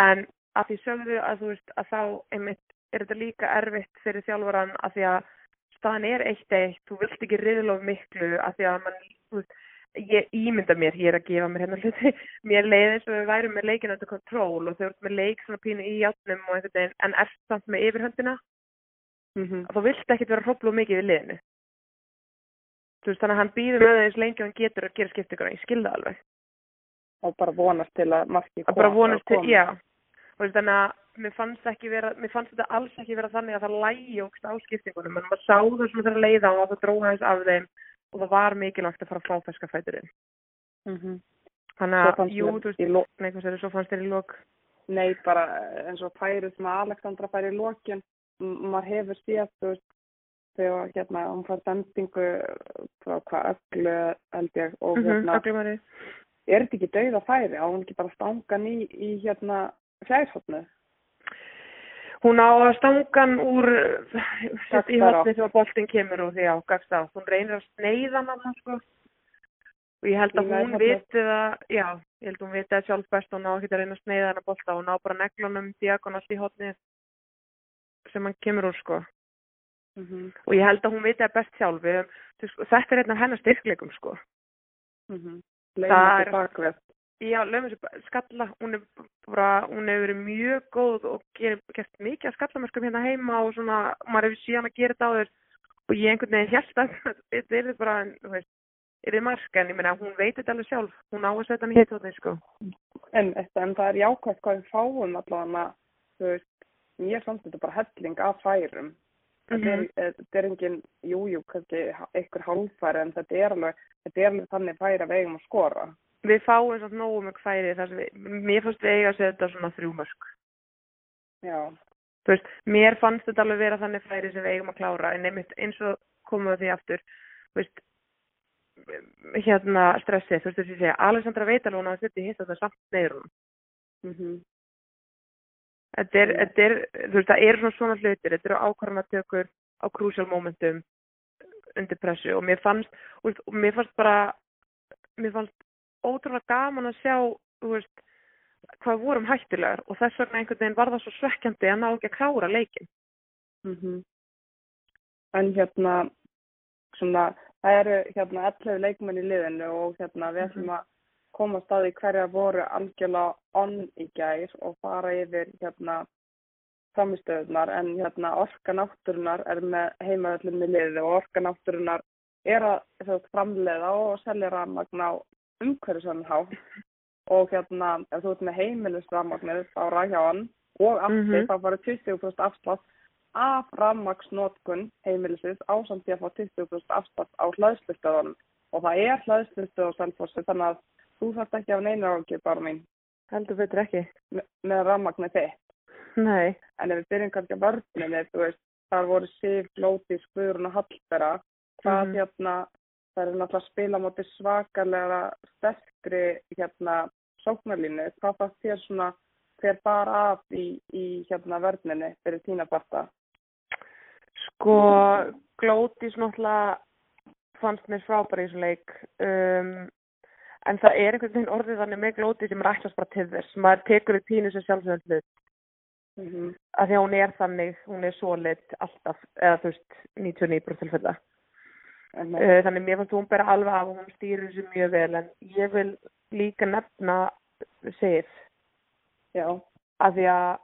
en að því sögðu að þú veist að þá einmitt er þetta líka erfitt fyrir þjálfaran að því að staðan er eitt eitt, þú vilt ekki riðlof miklu að því að mann, þú veist, ég ímynda mér, ég er að gefa mér hérna hluti, mér leiði eins og við værum með leikin undir kontról og þau eru með leik svona pínu í játnum og einhvern veginn, en er samt með yfirhöndina, Mm -hmm. þá vilt ekkert vera hróplu mikið við liðinu. Þú veist, þannig að hann býður með eins lengi og hann getur að gera skiptinguna, ég skilða alveg. Og bara vonast til að marki Að bara vonast til, já. Og þannig að mér fannst vera, mér fannst þetta alls ekki vera þannig að það lægjókst á skiptingunum, en maður sá það svona þegar leiða og það dróða þess af þeim og það var mikilvægt að fara fá ferska fæturinn. Mm -hmm. Þannig að, jú, þú veist, í lo- nei, hvað sér, svo fannst þér í lok. Nei, bara eins og færið sem að Alexandra fær í lokin, m- maður hefur séð, þú veist, þegar hérna, hún fær sendingu frá hvað öllu held ég og Mhm, hérna, öglumari. Er þetta ekki dauða færi? Á hún ekki bara stangan í, í hérna fjærhóttnu? Hún á að stangan úr, sett í hotni þegar boltinn kemur úr því á, gafst á. Hún reynir að sneiða hana, sko. Og ég held að hún viti það, já, ég held að hún viti það sjálf best og hún á ekki að reyna að sneiða hana bolta og hún á bara neglunum diagonalt í hotni sem hann kemur úr, sko. Mm -hmm. Og ég held að hún viti það best sjálf. Veist, þetta er einn af hennar styrkleikum, sko. Mm -hmm. Til bakvið. Já, þessu skalla, hún er bara, hún hefur verið mjög góð og ger, gert mikið af skallamörskum hérna heima og svona, maður hefur síðan að gera þetta á þér og ég einhvern veginn held að þetta er bara, þú veist, er þið marka en ég meina, hún veit þetta alveg sjálf, hún á að setja hann í hitt sko. En, en það er jákvæmt hvað við fáum allavega, þú veist, fannst þetta bara helling af færum. Þetta er, Mhm. þetta er engin, jú, jú, kannski einhver hálfæri, en þetta er alveg, þetta er alveg þannig færi að við eigum að skora. Við fáum svona nógu mjög færi þar sem við, mér fannst við eiga að setja svona þrjú mörg. Já, Þú veist, mér fannst þetta alveg vera þannig færi sem við eigum að klára en einmitt eins og komum við því aftur, þú veist, hérna stressið, þú veist þess að ég segja, Alexandra veit alveg hún að setja hitt þetta samt neyður hún. mhm, Þetta er, Mm. þetta er, þú veist, það eru svona svona hlutir, þetta eru ákvarðanatökur á crucial momentum undir pressu og mér fannst, og mér fannst bara, mér fannst ótrúlega gaman að sjá, þú veist, hvað vorum hættulegar og þess vegna einhvern veginn var það svo svekkjandi að ná ekki að klára leikin. mhm. En hérna, svona, það eru hérna 11 leikmenn í liðinu og hérna við ætlum að koma að staði hverja voru algjörlega onn í gær og fara yfir hérna framistöðunar en hérna orka náttúrunar er með heimavöllum í liði og orka náttúrunar er að framleiða og selja rafmagn á umhverfisann hátt. Og hérna ef þú ert með heimilisrafmagnir á ræðjáðan og aftur Mhm. þá farið 20% afslátt af rafmagsnotkun heimilisins ásamt því að fá 20% afslátt á hlaðslustöðunum og það er hlaðslustöð á Selfossi þannig að þú þarft ekki af neina ágjur bara mín Heldur betur ekki. með, með rafmagnir þitt Nei. En ef við byrjum kannski að vörninni, þú veist, þar voru Sif, Lóti, Skvurun og Hallbera. Hvað Mhm. hérna, það eru náttúrulega að spila á móti svakalega sterkri hérna sóknarlínu. Hvað fannst þér svona, hver bar af í, í hérna vörninni fyrir tína parta? Sko, Glótis náttúrulega fannst mér frábæri í þessum leik. Um, en það er einhvern veginn orðið þannig með Glótis sem er ætlast bara til þess. Maður tekur í tínu sem sjálfsögðan hlut. Mm -hmm. Af því að hún er þannig, hún er solid alltaf, eða þú veist, 99% tilfella. Uh, þannig mér fannst hún bera alveg af og hún stýrir þessu mjög vel en ég vil líka nefna Já. af því að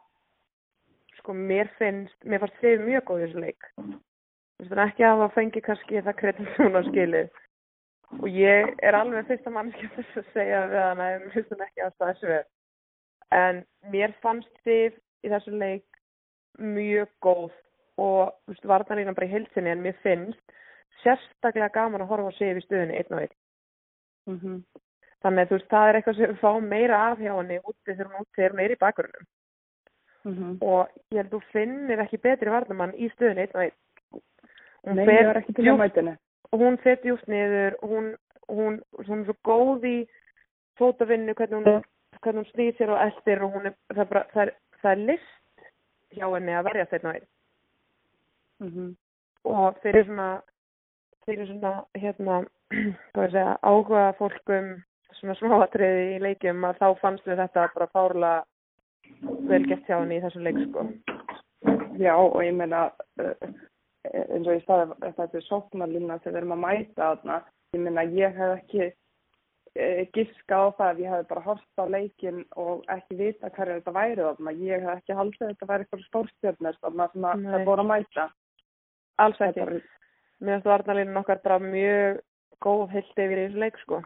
sko mér finnst, mér fannst Sif mjög góð í þessu leik þú veist ekki að það fengi kannski það kredit sem hún á skilið og ég er alveg fyrsta mannskja þess að segja við hana ef finnst hún ekki að staða þessu við en mér fannst Sif í þessu leik mjög góð og þú veist varnarlínan bara í heilsinni en mér finnst sérstaklega gaman að horfa á Sif í stöðunni einn og einn Mm -hmm. Þannig að þú veist, það er eitthvað sem við fáum meira af hjá henni úti þegar hún úti er í bakgrunum. Mm -hmm. Og ég held að þú finnir ekki betri varnamann í stöðunni einn og einn. Hún Nei, ég var ekki til að mætinu. Hún fer djúpt niður, hún, hún, hún er svo góð í fótavinnu, hvernig hún, hún snýr sér og eldir og hún er, það er, bara, það er, það er list hjá henni að verja einn. Mm -hmm. Og fyrir svona, fyrir svona, hérna, segja, áhuga fólkum svona smáatriði í leikjum að þá fannst við þetta bara fárlega vel gert hjá henni í þessum leik sko. Já, og ég meina, uh, eins og ég staði, þetta er sóknarlína sem við erum að mæta þarna. Ég meina, ég hef ekki uh, giska á það ef ég hef bara horft á leikin og ekki vita hverju þetta væri þarna. Ég hef ekki haldið að þetta væri eitthvað stórstjörnir þarna sem að það voru að mæta. Alls ekki. er- Mér finnst varnalínu okkar bara mjög góð heilt yfir í þessu leik sko.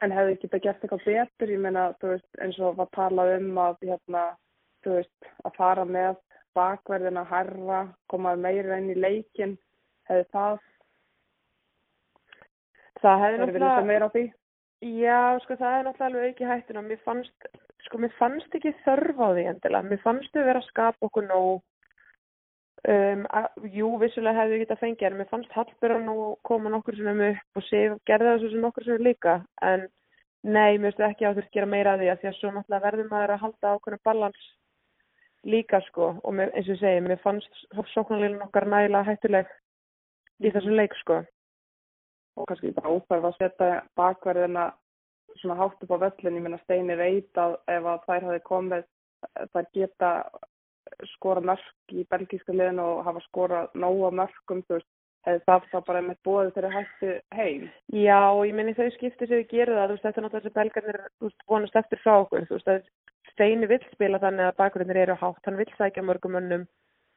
En hefði ekki þetta gert eitthvað betur, ég veist, eins og var talað um að, hérna, veist, að fara með bakverðina herra, koma meira inn í leikin, hefði það, Það hefði hefði sjá meira á því? Já, sko það er náttúrulega alveg ekki hættuna. Mér fannst, sko mér fannst ekki þörf á því endilega. Mér fannst við vera að skapa okkur nóg. Um, að, jú, vissulega hefði við getað fengið en mér fannst Hallbjörn nú koma nokkur sem upp og Sif gerði þessu sem nokkur sem líka. En nei, mér finnst ekki að þurft gera meira að því að því að svo náttúrulega verður maður að halda ákveðinu balans líka sko. Og mér, eins og ég segi, mér fannst sóknarlílun okkar nægilega hættuleg í þessum leik sko. og kannski bara óþarf að setja bakverðina svona hátt upp á völlin, ég meina Steini veit að ef að þær hafi komið, þær geta skora mörk í belgíska liðinu og hafa skorað nóga mörkum, þú veist, hefði það þá bara með bóðið þeirra hættu heim. Já, og ég meni þau skipti sem við gerum það, þú veist, þetta er náttúrulega þessi belgarnir, þú veist, vonast eftir frá okkur, þú veist, Steini vill spila þannig að bakgrunir eru hátt, hann vill sækja mörgum önnum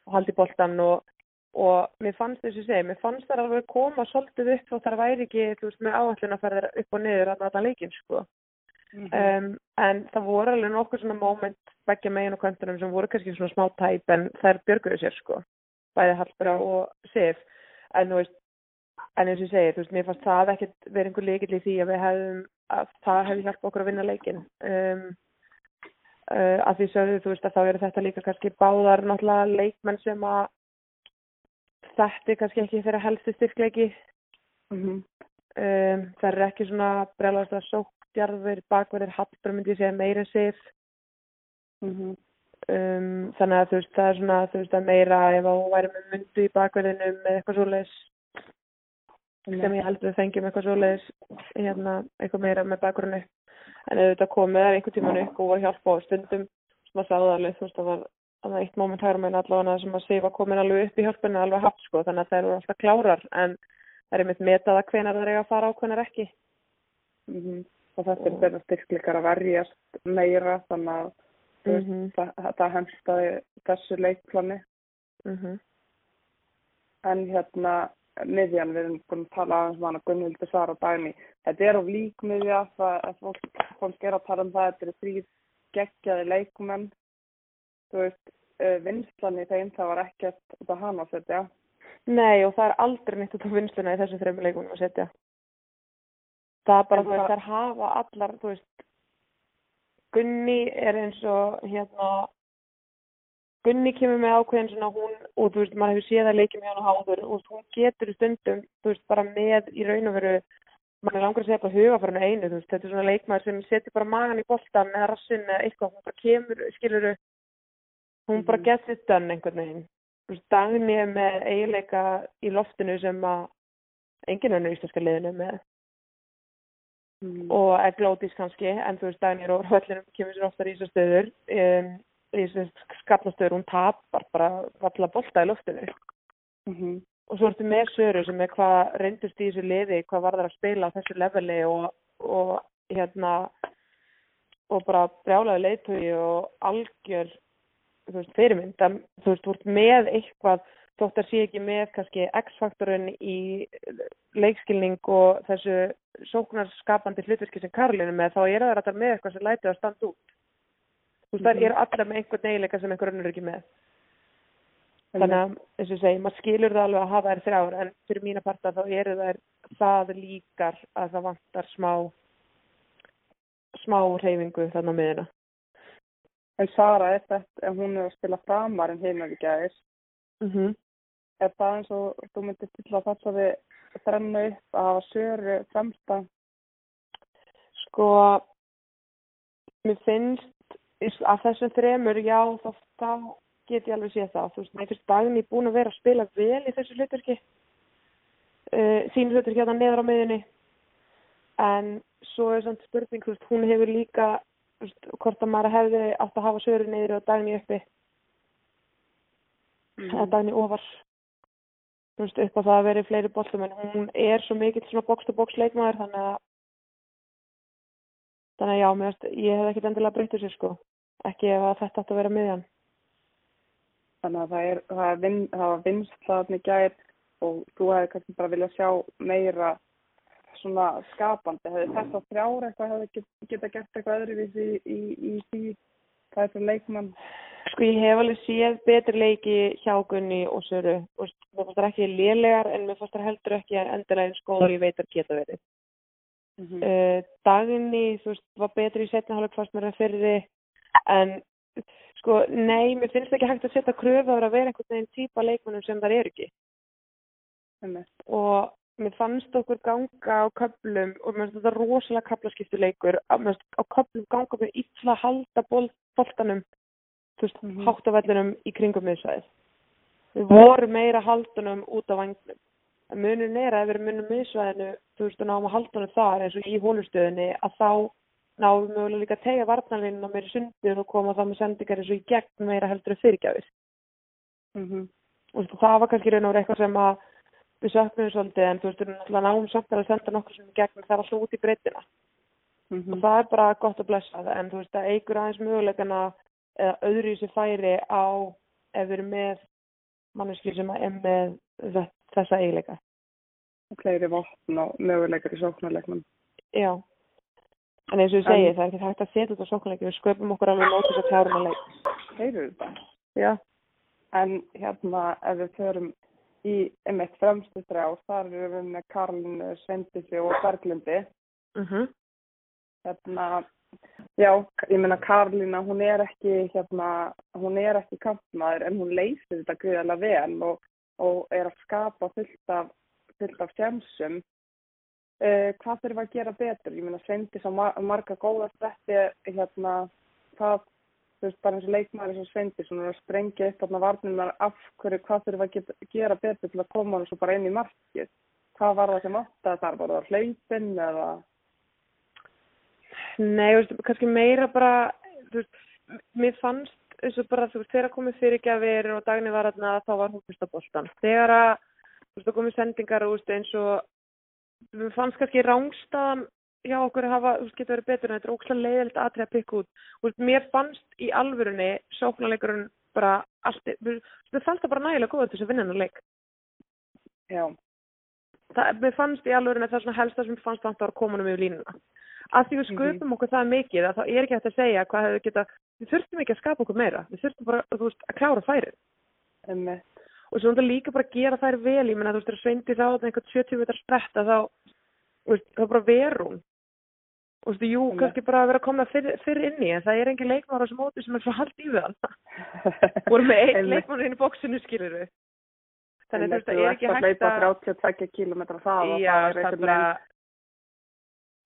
og haldi boltan og, og mér fannst þess að segja, mér fannst það alveg koma svolítið upp og það væri ekki, þú veist, með áallin að fara upp og niður að nata leikin, sko. Um, en það voru alveg nokkur svona moment begja megin og kvantunum sem voru kannski svona smá tæp en þær björguðu sér sko bæði Hallbera og Sif. En þú veist, en eins og ég segi þú veist, mér fannst það ekkert verið einhver leikill í því að við hefðum, að það hefði hjálpað okkur að vinna leikin um, uh, að því sögðu þú veist að þá eru þetta líka kannski báðar náttúrulega leikmenn sem að þetta er kannski ekki þeirra helsti styrkleiki. Mm -hmm. um, það er ekki svona brjálast að sóktjarfur bakverðir Hallbera myndi ég segja meira Sif. Mm -hmm. um, þannig að þú veist það er svona þú veist að meira ef að hún væri með myndu í bakverðinu með eitthvað svoleiðis. Sem ég held við fengjum eitthvað svoleiðis hérna eitthvað meira með bakverðinu en þetta komið er einhvern tíman upp og voru hjálpa á stundum sem að sáða alveg þú veist var það var eitt moment hægur með allavega sem að Sifa komin alveg upp í hjálpinu alveg haft sko þannig að þær eru alltaf klárar en það er einmitt metað að hvenar það er að fara á hvenar ekki Mm -hmm. Og þetta er þeirra styrkleikar að verjast meira, þannig að veist, Mhm. það, það henstaði þessu leikplani. mhm En hérna, miðjan, við erum búin að tala aðeins um hana Gunnhildur Sara og Dagný. Þetta er of lík miðja, það að fólk, fólk er að tala um það, þetta eru þrýr geggjaði leikumenn. Þú veist, uh, vinslan í þeim, það var ekkert af hana að setja. Nei og það er aldrei neitt út á vinsluna í þessum þreymur leikunum að setja. Það er bara, En þú veist, það- þær hafa allar, þú veist, Gunni er eins og, hérna, Gunni kemur með ákveðin svona hún, og þú veist, maður hefur séð að leikja með hann á háður og hún getur stundum, þú veist, bara með í raun og veru, maður langar að segja bara huga fyrir hennu einu, þú veist, þetta er svona leikmaður sem setur bara magan í boltan eða rassin eða eitthvað, hún bara kemur, skiluru, hún bara Mhm. gets it done einhvern veginn. Þú veist, Dagni er með eiginleika í loftinu sem að enginn önnur íslenska liðinu með Mm. og er glótis kannski, en þú veist, Dagni er á völlinum, kemur sér oftar í þessar stöður, um, skaplastöður, hún tapar bara valla bolta í loftinu. Mhm. Og svo ertu með Söru sem er hvað reyndust í þessu liði, hvað var það að spila á þessu leveli og, og hérna, og bara brjálaði leiðtögi og algjör, fyrirmynd, að, þú veist, þú ert með eitthvað, þótt að sé ekki með kannski X-faktorinn í leikskilning og þessu sóknarskapandi hlutverki sem Karolínu með, þá er það alltaf með eitthvað sem lætið að standa út. Þú veist, það Mhm. eru allar með einhvern eiginleika sem einhver önnur er ekki með. Þannig að, eins og ég segi, maður skilur það alveg að hafa þær þrjár, en fyrir mína parta þá eru þær það líkar að það vantar smá, smá reyfingu þarna á miðuna. En Sara, er þetta, ef hún er að spila framar en er ekki aðeins, Mm -hmm. er það eins og þú myndir til að þessari þrennu upp að hafa söru fremsta? Sko, mér finnst að þessum þremur, já, þá, þá get ég alveg séð það. Þú veist, mér finnst Dagný búin að vera að spila vel í þessu hlutverki. Uh, sín hlutverki hérna neður á miðunni. En svo er samt spurning, þú veist, hún hefur líka, þú veist, hvort að maður hefði átt að hafa söru niður og Dagný uppi. eða Dagný ofar. Þú veist, upp á það að veri fleiri boltum, en hún er svo mikill svona box-to-box leikmaður, þannig að Þannig að já, mér ég hef ekkert endilega breytið sér sko. Ekki ef að þetta átt að vera miðjan. Þannig að það, er, það, er vin, það var vinst þarna í gær og þú hefði kannski bara viljað sjá meira svona skapandi. Hefði þess að þrjár eitthvað hefði get, geta gert eitthvað öðruvísi í, í, í því það er fyrir leikmann. Sko ég hef alveg séð betri leiki hjá Gunni og Söru. Veist, Mér fannst það ekki lélegar en mér fannst það heldur ekki endilega eins góðar ég veit að geta verið. Mm -hmm. Uh, Dagni, þú veist, var betri í setna hálfleik fannst mér að fyrri en sko, nei, mér finnst ekki hægt að setja kröfu að vera einhvern veginn típa leikmennum sem það eru ekki. og mér fannst okkur ganga á köplum og mér finnst þetta rosalega kaplaskiptuleikur mér finnst á köplum ganga með illa að halda veist, mm. -hmm. hátt á vellinum í kringum miðsvæðið við vorum meira haldunum út á vagnum en munin er að ef við munum miðsvæðinu þú veist, og náum að haldunum þar eins og í hólustöðinni að þá náum við mögulega líka að tegja varnarlinna meira sundir og koma það með sendingar eins og í gegn meira heldur en fyrirgjafir Mm -hmm. og það var kannski raun og verið eitthvað sem að við söknum svolítið en þú veist, við erum náttúrulega náum samt að senda nokkur sem í gegn það er alltaf út í breytina. Mm og það er bara gott að blessa það en þú veist, það eigur aðeins möguleikana eða öðru í sér færi á ef við erum með manneskir sem er með þe- þessa eiginleika. Fleiri vopn og möguleikar í sóknarleiknum. já en eins og ég En- segi, það er ekki hægt að setja þetta á sóknleiki við sköpum okkur alveg þess að kláruna leik Heyrðu þetta? já, En hérna, ef við förum í einmitt fremstu þrjá, þar erum við með Karlinu, Svendisi og Berglindi. mhm Hérna, já, ég meina Karlina, hún er ekki, hérna, hún er ekki kampmaður en hún leysir þetta gríðarlega vel og, og er að skapa fullt af, fullt af sjemsum. Uh, hvað þurfum að gera betur? Ég meina, Svendis á mar marga góða stretti, hérna, hvað, þú veist, bara eins og leikmaður eins og Svendis, hún er að sprengja upp þarna varninar af hverju, hvað þurfum að geta, gera betur til að koma hann svo bara inn í markið? Hvað var það sem áttaði þar? Var það hlaupin eða? Nei, þú veist, kannski meira bara, þú veist, mér fannst eins og bara, þú veist, þegar komið fyrirgjafir og dagni var þarna, þá var hún fyrst á boltan. Þegar að, þú veist, það komið sendingar, veist, eins og, mér fannst kannski rángstaðan hjá okkur að hafa, þú veist, getur verið betur en þetta er ókslega leiðilegt aðtrið að pikka út. Þú veist, mér fannst í alvörunni, sóknarleikurinn bara allt, mér mér fannst það bara nægilega góða til þess að vinna hennar leik. Já. Það, mér fannst í alvörunni það svona helsta sem mér fannst vantar að koma um yfir línuna. Að því við Mhm. sköpum okkur það mikið þá er ekki hægt að segja hvað hefur geta, við þurftum ekki að skapa okkur meira, við þurftum bara, þú veist, að klára færið. Og svo líka bara að gera þær vel, ég menna, þú veist, þegar Sveindi þá þetta einhvern 70 metrar spretta þá, þú veist, þá bara veru hún. Þú veist, jú, Einmitt. kannski bara að vera að koma fyrr, fyrr inn í, en það er engin leikmar á þessu móti sem er svo haldt í við hann. Voru með einn leikmann inn í bóksinu, skilur við. Þannig þú veist, það er ekki að hægt að... 32 km það og Já, það er það er bara...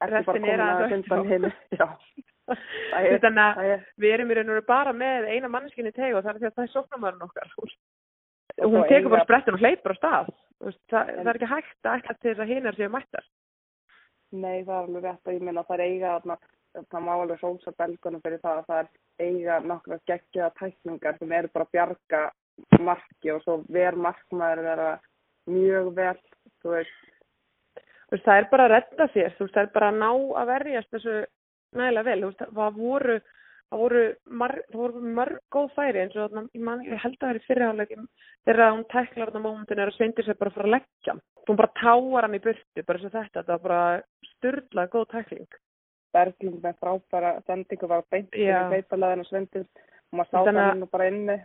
ekki bara er á. hinn já, Þú veist, Þannig að það er við erum í raun og veru bara með eina manneskinni teg og það er því að það er sóknarmörun okkar. Og Hún tekur bara sprettin og hleypur á stað. Það, En- það er ekki hægt að ætla til þess að hinar séu mættar. Nei, það er alveg rétt að ég minna það er eiga það má alveg sósa belgunum fyrir það að það er eiga nokkra geggjaða tækningar sem eru bara að bjarga marki og svo ver markmaður vera mjög vel, þú veist, það er bara að redda sér, þú veist, það er bara að ná að verjast þessu nægilega vel, þú veist, það voru, það voru, mar, það voru mörg góð færi eins og þarna, ég, man, ég held að það er í fyrirháleikim þegar hún tæklar þarna mómentin er að sveindir sér bara að fara að leggja hann. Hún bara táar hann í burtu, bara og þetta, þetta var bara styrla góð tækling. Berglind með frábæra sendingu var beint fyrir feitalæðin og svendið og maður sá Þannig það að- nú bara inni.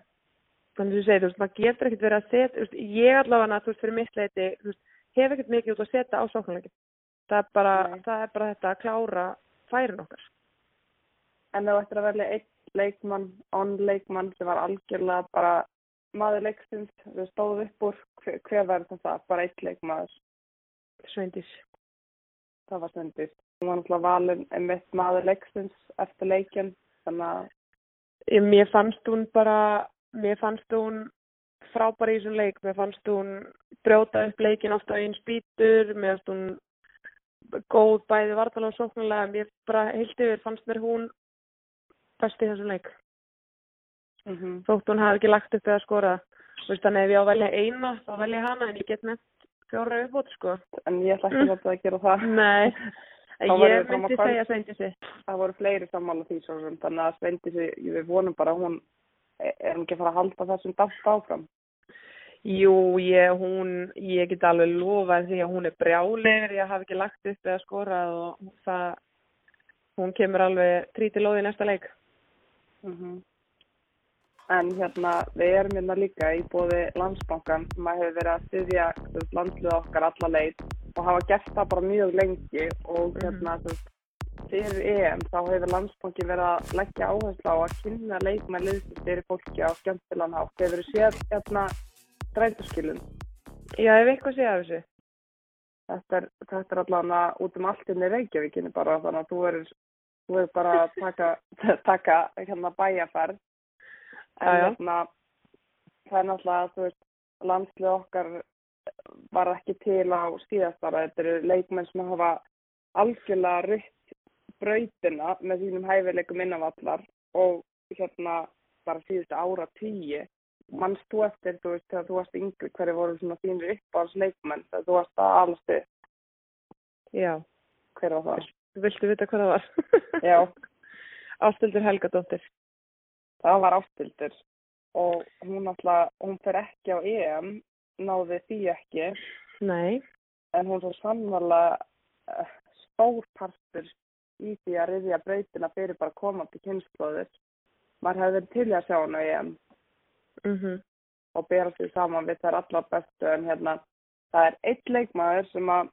Þannig sem ég segi, þú veist, maður getur ekkert verið að setja, þú veist, ég allavega, þú veist, fyrir mitt leiti, þú hef ekkert mikið út að setja á sóknarleikin. Það er það er bara þetta að klára færin okkar. En það ættir að velja einn leikmann, onn leikmann sem var algjörlega bara maður leiksins, þau stóðu upp úr, hver, hver verður það? Bara einn leikmaður, Sveindís. það var svendið. Hún var náttúrulega valin einmitt maður leiksins eftir leikin, þannig að Ég- Mér fannst hún bara, mér fannst hún frábæri í þessum leik, mér fannst hún brjóta upp leikin ofta á einn spýtur, mér fannst hún góð bæði vartalega og sóknarlega, mér bara heilt yfir fannst mér hún best í þessum leik. mm Þótt hún hafði ekki lagt upp eða skorað. Þú veist, Þannig ef ég á að velja eina, þá velja hana en ég get nefnt fjóra uppbót sko. en ég ætla ekki það að gera það. Nei, ég myndi segja Sveindísi. Það voru fleiri sammála því svo þannig að Sveindísi, við vonum bara hún er hún ekki að fara að halda þessum damp áfram. Jú, ég, hún, ég get alveg lofað því að hún er brjálegir, ég hafi ekki lagt upp eða skorað og það, hún kemur alveg tríti lóði í næsta leik. Mm En hérna, við erum hérna líka í bóði landsbankan sem að hefur verið að styðja landslið okkar alla leið og hafa gert það bara mjög lengi og Mhm. hérna, þú veist, fyrir EM þá hefur landsbanki verið að leggja áherslu á að kynna leikmenn liðsins fyrir fólki á skemmtilegan hátt. Hefur þú séð hérna strætóskilun? Já, ef eitthvað sé af þessu. Þetta er, þetta er allavega út um allt inn í Reykjavíkinu bara þannig að þú verður þú verður bara að taka, taka hérna bæjarferð. En hérna það er náttúrulega þú veist landslið okkar var ekki til á síðastara þetta eru leikmenn sem hafa algjörlega rytt brautina með sínum hæfileikum innanvallar og hérna bara síðustu ára tíu mannst þú eftir, þú veist, þegar þú varst yngri hverju voru svona þínir uppáhalds leikmenn þegar þú varst að alastu, Já, hver var það? Viltu vita hvað það var? Já, Ástildur Helgadóttir. það var ástildur og hún alltaf, hún fer ekki á EM, náði því ekki, Nei, en hún svo sannvarlega uh, stórpartur í því að riðja brautina fyrir bara komandi kynnslóðir. Maður hefði verið til að sjá hann á EM mhm, og bera sig saman við þær allar bestu en hérna það er eitt leikmaður sem að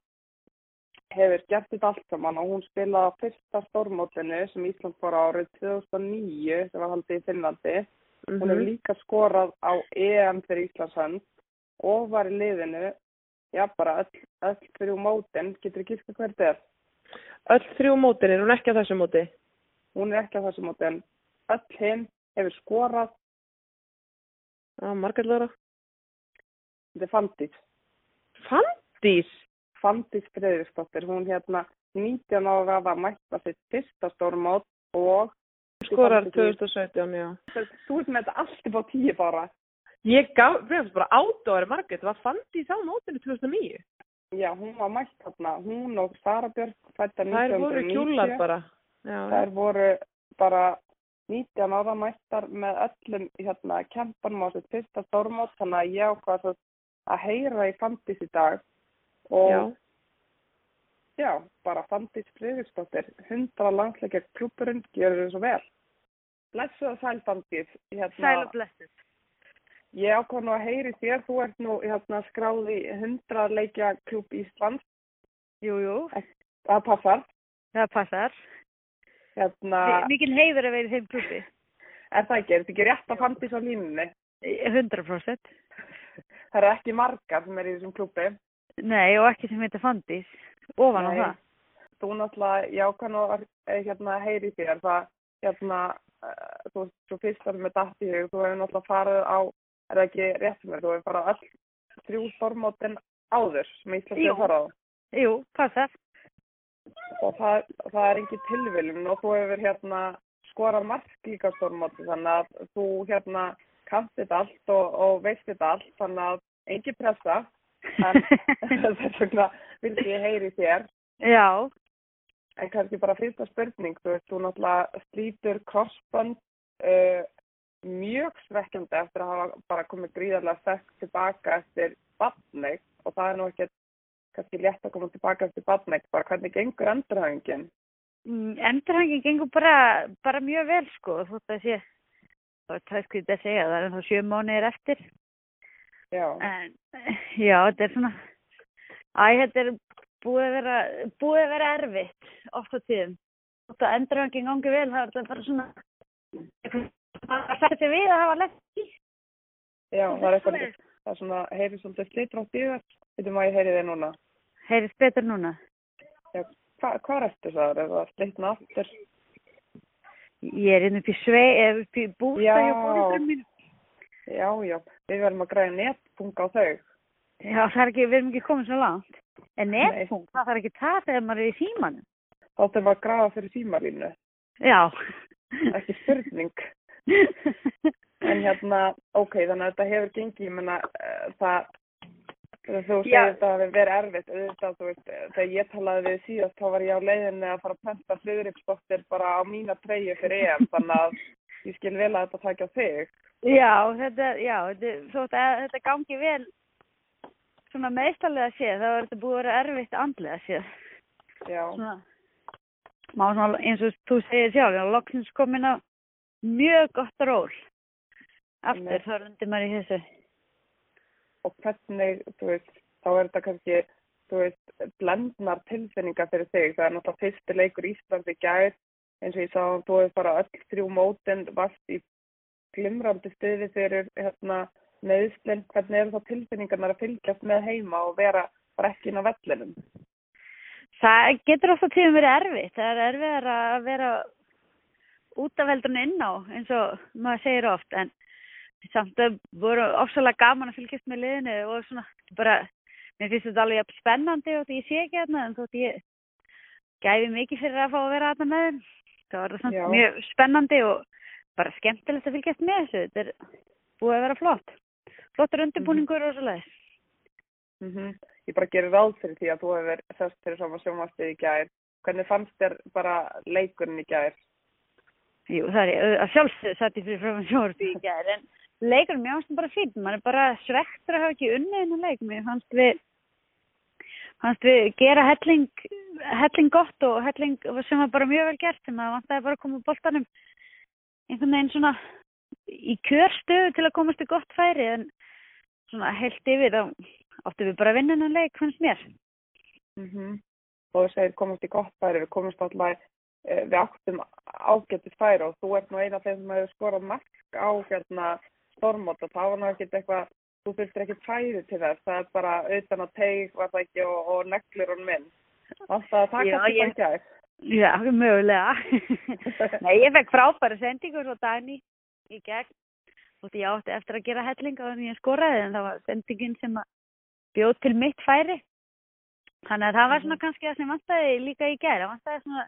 hefur gert þetta allt saman og hún spilaði á fyrsta stórmótinu sem Ísland fór á árið 2009 sem var haldið í Finnlandi. Hún hefur mhm. líka skorað á EM fyrir Íslandshönd og var í liðinu, já bara öll, öll fyrir mótin, getur ekki giska hver þetta er. Öll þrjú mótin er hún ekki á þessu móti. Hún er ekki á þessu móti en öll hinn hefur skorað, Já, Margrét Lóra. þetta er Fandís. Fandís? Fandís Freyriksdóttir, hún hérna 19 ára var mætta sitt fyrsta stórmót og Skorar Ég fannst 2017, já. þú ert með þetta allt upp á tíu bara. Ég gaf, hefum bara átóri Margrét, það var Fandís á mótinu 2009. Já, hún var mætt þarna, hún og Sara Björk fættar Þær voru 1990. kjúlar bara. Já, Þær voru bara 19 ára mættar með öllum hérna kempanum á sitt fyrsta stórmót þannig að ég ákvað svo að heyra í Fandís í dag og já. já, bara Fandís Friðriksdóttir 100 landsleikja klúpurinn gjör þau svo vel. Blessu og sæl Fandís. Hérna, Sæl og blessuð. Ég ákvað nú að heyri þér, þú ert nú hérna skráð í 100 leikja klúb Íslands, Jú, jú. það passar. það passar. Hérna, Mikil heiður að vera í þeim klubbi. er það ekki, er þetta ekki rétt að fandis á línunni? 100%. Það eru ekki margar sem er í þessum klubbi. Nei, og ekki sem heitir Fandís. Ofan á Nei. það. Þú náttúrulega, já, kannu hérna heyri þér, það, hérna, uh, þú svo fyrst að með datt í hug, þú hefur náttúrulega farið á, er það ekki rétt er, þú hefur farið á öll þrjú stormótin áður sem Ísland Jú. hefur farið á. Jú, passar. og það, það er ekki tilviljun og þú hefur hérna skorað mark líka á stórmóti þannig að þú hérna kannt þetta allt og, og veist þetta allt þannig að engin pressa en þess vegna vildi ég heyri þér. Já, en kannski bara fyrsta spurning þú veist, þú náttúrulega slítur crossband uh, mjög svekkjandi eftir að hafa bara komið gríðarlega sterk tilbaka eftir badneik og það er nú ekki kannski létt að koma tilbaka eftir badneik bara hvernig gengur endurhæfingin? Mm, endurhangin gengur bara, bara mjög vel sko, þótt að sé, þá er tæskvít að segja, það er þá sjö mánuðir eftir. Já, En, já, þetta er svona, æ, þetta er búið að vera, búið að vera erfitt oft á tíðum. Þótt að endurhangin gangi vel, það er þetta bara svona, það sætti við að hafa lett í. já, það er eitthvað það er svona, heyri svolítið slitra á dýðar veitum að ég heyri þig núna Heyrist betur núna. já, hva, hvað ertu það, er það slitna aftur Ég er inn upp í svei, upp í bústa Já. hjá fórhundrum mínu. Já, já, við verðum að græða netpunga á þau Já, það er ekki, við erum ekki komið svo langt. En netpunkt, það þarf ekki það þegar maður er í símanum. þá þurfum við að grafa fyrir símarlínu Já. ekki spurning en hérna, ok, þannig að þetta hefur gengið, ég menna uh, það þegar þú segir þetta hafi verið erfitt auðvitað, þú veist, eh, þegar ég talaði við síðast þá var ég á leiðinni að fara að penta hlugriksdóttir bara á mína treyju fyrir EM þannig að ég skil vel að þetta takja þig Já, þetta, já, þetta, þetta gangi vel svona meðstallega séð, þá er þetta búið að vera erfitt andlega séð. já, Svona, má svona, eins og þú segir sjálf, já, loksins komin á mjög gott ról. Aftur, þá rundir maður í þessu. og hvernig, þú veist, þá er þetta kannski, þú veist, blendnar tilfinningar fyrir þig. Það er náttúrulega fyrsti leikur Íslands í gær, eins og ég sá, þú hefur bara öll þrjú mótin, varst í glimrandi stuði fyrir hérna, meðslinn. Hvernig eru þá tilfinningarnar að fylgjast með heima og vera bara ekki inn á vellinum? Það getur ofta tíðum verið erfitt. Það er erfiðar að vera út af veldurinn inn á, eins og maður segir oft, en samt að voru ofsalega gaman að fylgjast með liðinu og svona, bara, mér finnst þetta alveg spennandi og því ég sé ekki þarna, en þótt ég gæfi mikið fyrir að fá að vera þarna með þeim. Það var það samt mjög spennandi og bara skemmtilegt að fylgjast með þessu. Þetta er búið að vera flott. Flottur undirbúningur og svo leiðis. Mm Ég bara gerir ráð fyrir því að þú hefur þess fyrir saman sjónvastið í gær. Hvernig fannst þér bara leikurinn í gær? Jú, það er að sjálfsögðu satt ég fyrir frá sjónvarpi í gær, en leikurinn mér fannst hann bara fín, mann er bara svektur að hafa ekki unnið hennar leik, mér fannst við fannst við gera helling helling gott og helling sem var bara mjög vel gert, sem að vantaði bara að koma úr boltanum einhvern veginn svona í kjörstöðu til að komast í gott færi, en svona heilt yfir þá áttu við bara hennar leik, fannst mér. Mm Og þú segir komast í gott færi, við komast alltaf, eh, við áttum ágættis færi og þú ert nú eina af þeim sem hefur skorað mark á hérna stormót og það var nú ekkert eitthvað, þú þurftir ekki færi til þess, það er bara utan að teig, var það ekki, og, og neglir hún minn. Alltaf að taka þetta í gær. Já, mögulega. Nei, ég fekk frábæra sendingur frá Dagný í gegn. Og því ég átti eftir að gera helling á þannig ég skoraði en það var sendingin sem bjóð til mitt færi. Þannig að það var svona kannski það sem vantaði líka í gær. Það vantaði svona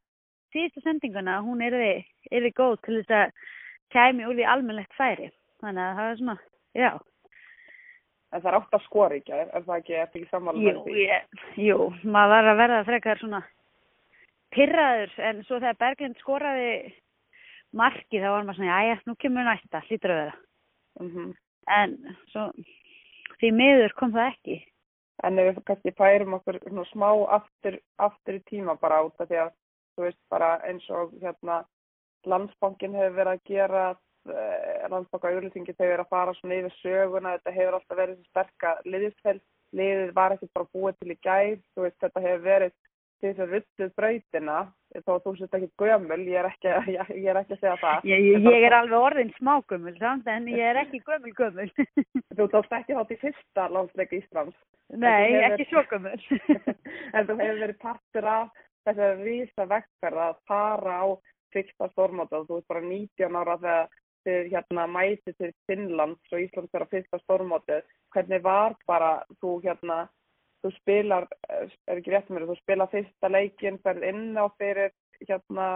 síðustu sendinguna að hún yrði, yrði góð til þess að kæmi úr því almennlegt færi. Þannig að það var svona, já. En það er átt að skora gær, er það ekki, eftir ekki sammála Jú, með því? ég, jú, maður var að verða frekar svona pyrraður en svo þegar Berglind skoraði marki þá var maður svona, jæja, nú kemur næsta, hlýtur að vera. Mm En svo því miður kom það ekki. En ef við kannski færum okkur svona smá aftur, aftur í tíma bara út af því að þú veist bara eins og hérna landsbankin hefur verið að gera eh, landsbanka auðlýsingi þegar verið að fara svona yfir söguna þetta hefur alltaf verið þessi sterka liðisfell liðið var ekki bara búið til í gær þú veist þetta hefur verið til þess að ruttuð brautina þó að þú sést ekki gömul, ég er ekki, ég, ég er ekki að segja það. Ég, ég, er alveg orðin smágömmul samt en ég er ekki gömmul gömmul. Þú tókst ekki þátt í fyrsta landsleik Íslands. Nei, hefur- ekki svo gömmul. en þú hefur verið partur af þessari rísa vekkferð að fara á fyrsta stórmóta og þú ert bara 19 ára þegar þið hérna mæti til Finnlands og Íslands fyrir fyrsta stórmóti. Hvernig var bara þú hérna, þú spilar, eh, er ekki rétt mér, þú spilar fyrsta leikinn, ferð inn á fyrir hérna,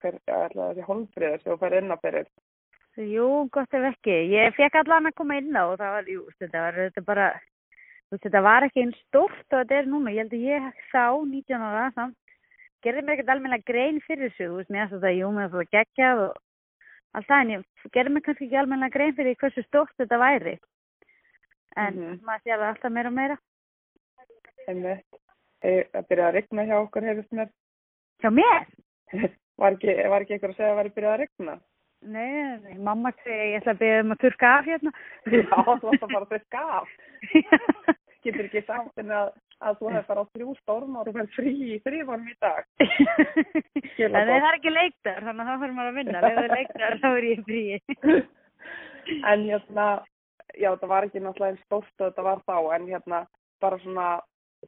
hver, ég ætla þessi holmfriður sem þú ferð inn á fyrir. Jú, gott ef ekki. Ég fekk allan að koma inn á og það var, jú, þetta var þetta bara, þetta var ekki eins stórt og þetta er núna. Ég held að ég þá, 19 ára, samt, gerði mér ekkert almennilega grein fyrir þessu, þú veist, mér að þetta, jú, mér að það geggjað og allt það, en ég gerði mér kannski ekki almennilega grein fyrir hversu stórt þetta væri. En Mhm. maður sé alveg alltaf meira og meira. Einmitt. Það byrjaði að rigna hjá okkur, hefist mér. Hjá mér? Var ekki, ekki einhver að segja að það væri byrjað að rigna? Nei, nei, mamma segi, ég ætla að byrja um að þurrka af hérna. Já, þú að fara að þurrka af. Getur ekki sagt henni að, að þú hefði farið á þrjú storm og fær frí í þrývanum í dag. En það er ekki leikdar, þannig að þá fyrir maður að vinna. Ef það er leikdar, þá er ég frí. En hérna, já, það var ekki náttúrulega eins stórt þetta var þá, en hérna, bara svona,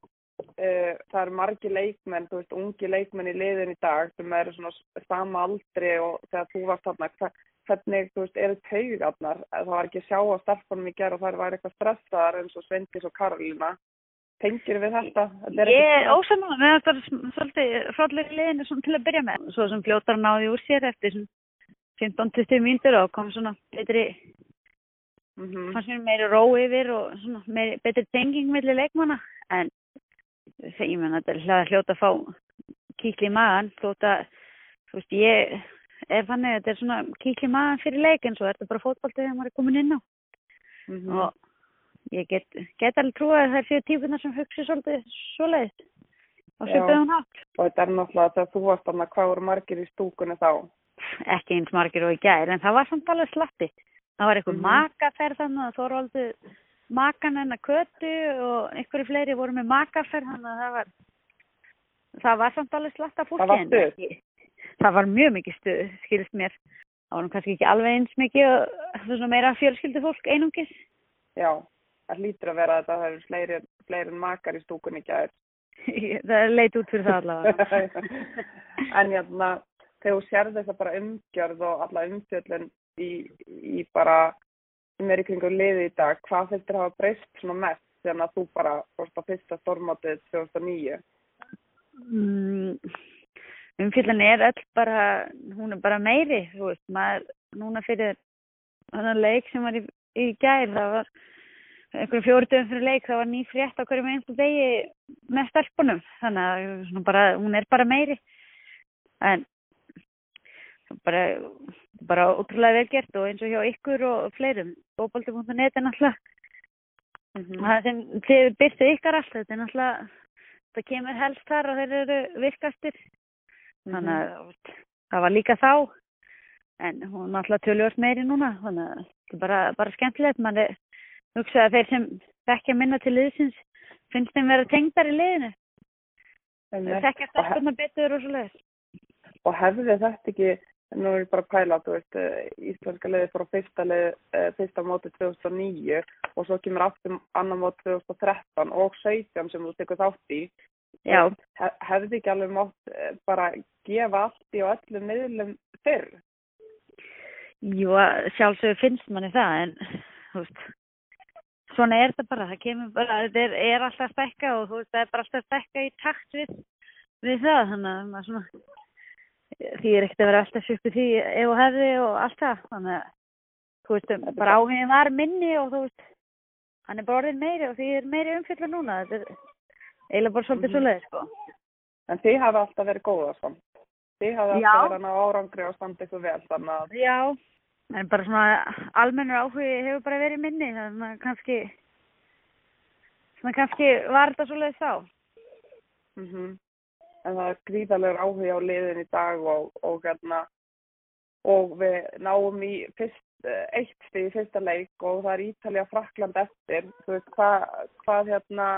uh, það eru margi leikmenn, þú veist, ungi leikmenn í liðin í dag sem eru svona sama aldri og þegar þú varst þarna, hva- hvernig, þú veist, eru taugarnar? Það var ekki að sjá á starfbunum í gerð og þær væri eitthvað stressaðar eins og Svendis og Karolína. Tengir við þetta? er Ég er ósamála með þetta er svolítið frálega liðinu svona til að byrja með. Svo sem fljótar náði úr sér eftir svona 15-20 mínútur og kom svona betri, Mhm. fannst mér meiri ró yfir og svona meiri, betri tenging millir leikmanna. En ég menn að þetta er hljóta hljóta að fá kíkli í magan. Hljóta, þú veist, ég er fannig að þetta er svona kíkli í magan fyrir leik en svo er þetta bara fótboltið þegar maður er komin inn á. Mhm. og ég get, get alveg trúið að það fyrir típunar sem hugsi svolítið svoleiðist á Já. svipaðum hátt. Og þetta er náttúrulega þegar þú varst þarna, hvað voru margir í stúkunni þá? Ekki eins margir og í gær, en það var samt alveg slatti. Það var einhver Mhm. makaferð þannig að Þorvaldu makan hennar kötu og einhverju fleiri voru með makaferð þannig að það var það var samt alveg slatt af fólki. Það var en stuð? Það var mjög mikið stuð, skilst mér. Það var kannski ekki alveg eins mikið og það meira fjölskyldu fólk einungis. Já, það hlýtur að vera að þetta hefur fleiri, fleiri makar í stúkunni í gær. það leit út fyrir það allavega. en hérna, þegar þú sér þess að bara umgjörð og alla umfjöllun í, í bara, sem er í kringum liði í dag, hvað þér hafa breyst svona mest þegar að þú bara fórst á fyrsta stormátið 2009? Mm, umfyllan er öll bara, hún er bara meiri, þú veist, maður, núna fyrir þannig leik sem var í, í gær, það var einhverjum fjóri dögum fyrir leik, það var ný frétt á hverjum einstu degi með stelpunum, þannig að bara, hún er bara meiri, en bara, bara ótrúlega vel gert og eins og hjá ykkur og fleirum, bóbaldi.net er náttúrulega, Mm það sem þið byrtið ykkar allt, þetta er náttúrulega, það kemur helst þar og þeir eru virkastir, þannig að þú veist, það var líka þá. En hún er náttúrulega tölvöld meiri núna. Þannig að þetta er bara, bara skemmtilegt. Mann er hugsað að þeir sem þekkja minna til liðsins finnst þeim vera tengdar í liðinu Einmitt. þekkja stelpuna betur og svo leiðis og hefði þetta ekki, nú er ég bara að pæla, þú veist, eh, íslenska liði fór á fyrsta, liði, eh, fyrsta móti 2009 og svo kemur aftur annar móti 2013 og 17 sem þú tekur þátt í. já, Hef, hefði ekki alveg mátt eh, bara gefa allt í og öllum miðlum fyrr? jú, sjálfsögur finnst manni það en þú veist svona er þetta bara, það kemur bara þetta er, er alltaf að stækka og þú veist það er bara alltaf að stækka í takt við, við það þannig að maður svona því er ekkert að vera alltaf sjúktu því ef og hefði og allt það þannig að þú veist, bara áhugin var minni og þú veist hann er bara orðin meiri og því er meiri umfylgur núna þetta er eiginlega bara svolítið Mhm. svo leið sko. En þið hafi alltaf verið góða samt. Þið hafi Já. alltaf verið að árangri og standa ykkur vel þannig að Já, en bara svona almennur áhugi hefur bara verið minni þannig að kannski svona kannski var þetta svo leið þá. Mm en það er gríðarlegur áhugi á liðin í dag og, og hérna og við náum í fyrst, eh, eitt stig í fyrsta leik og það er Ítalja Frakland eftir. Þú veist hvað, hvað hérna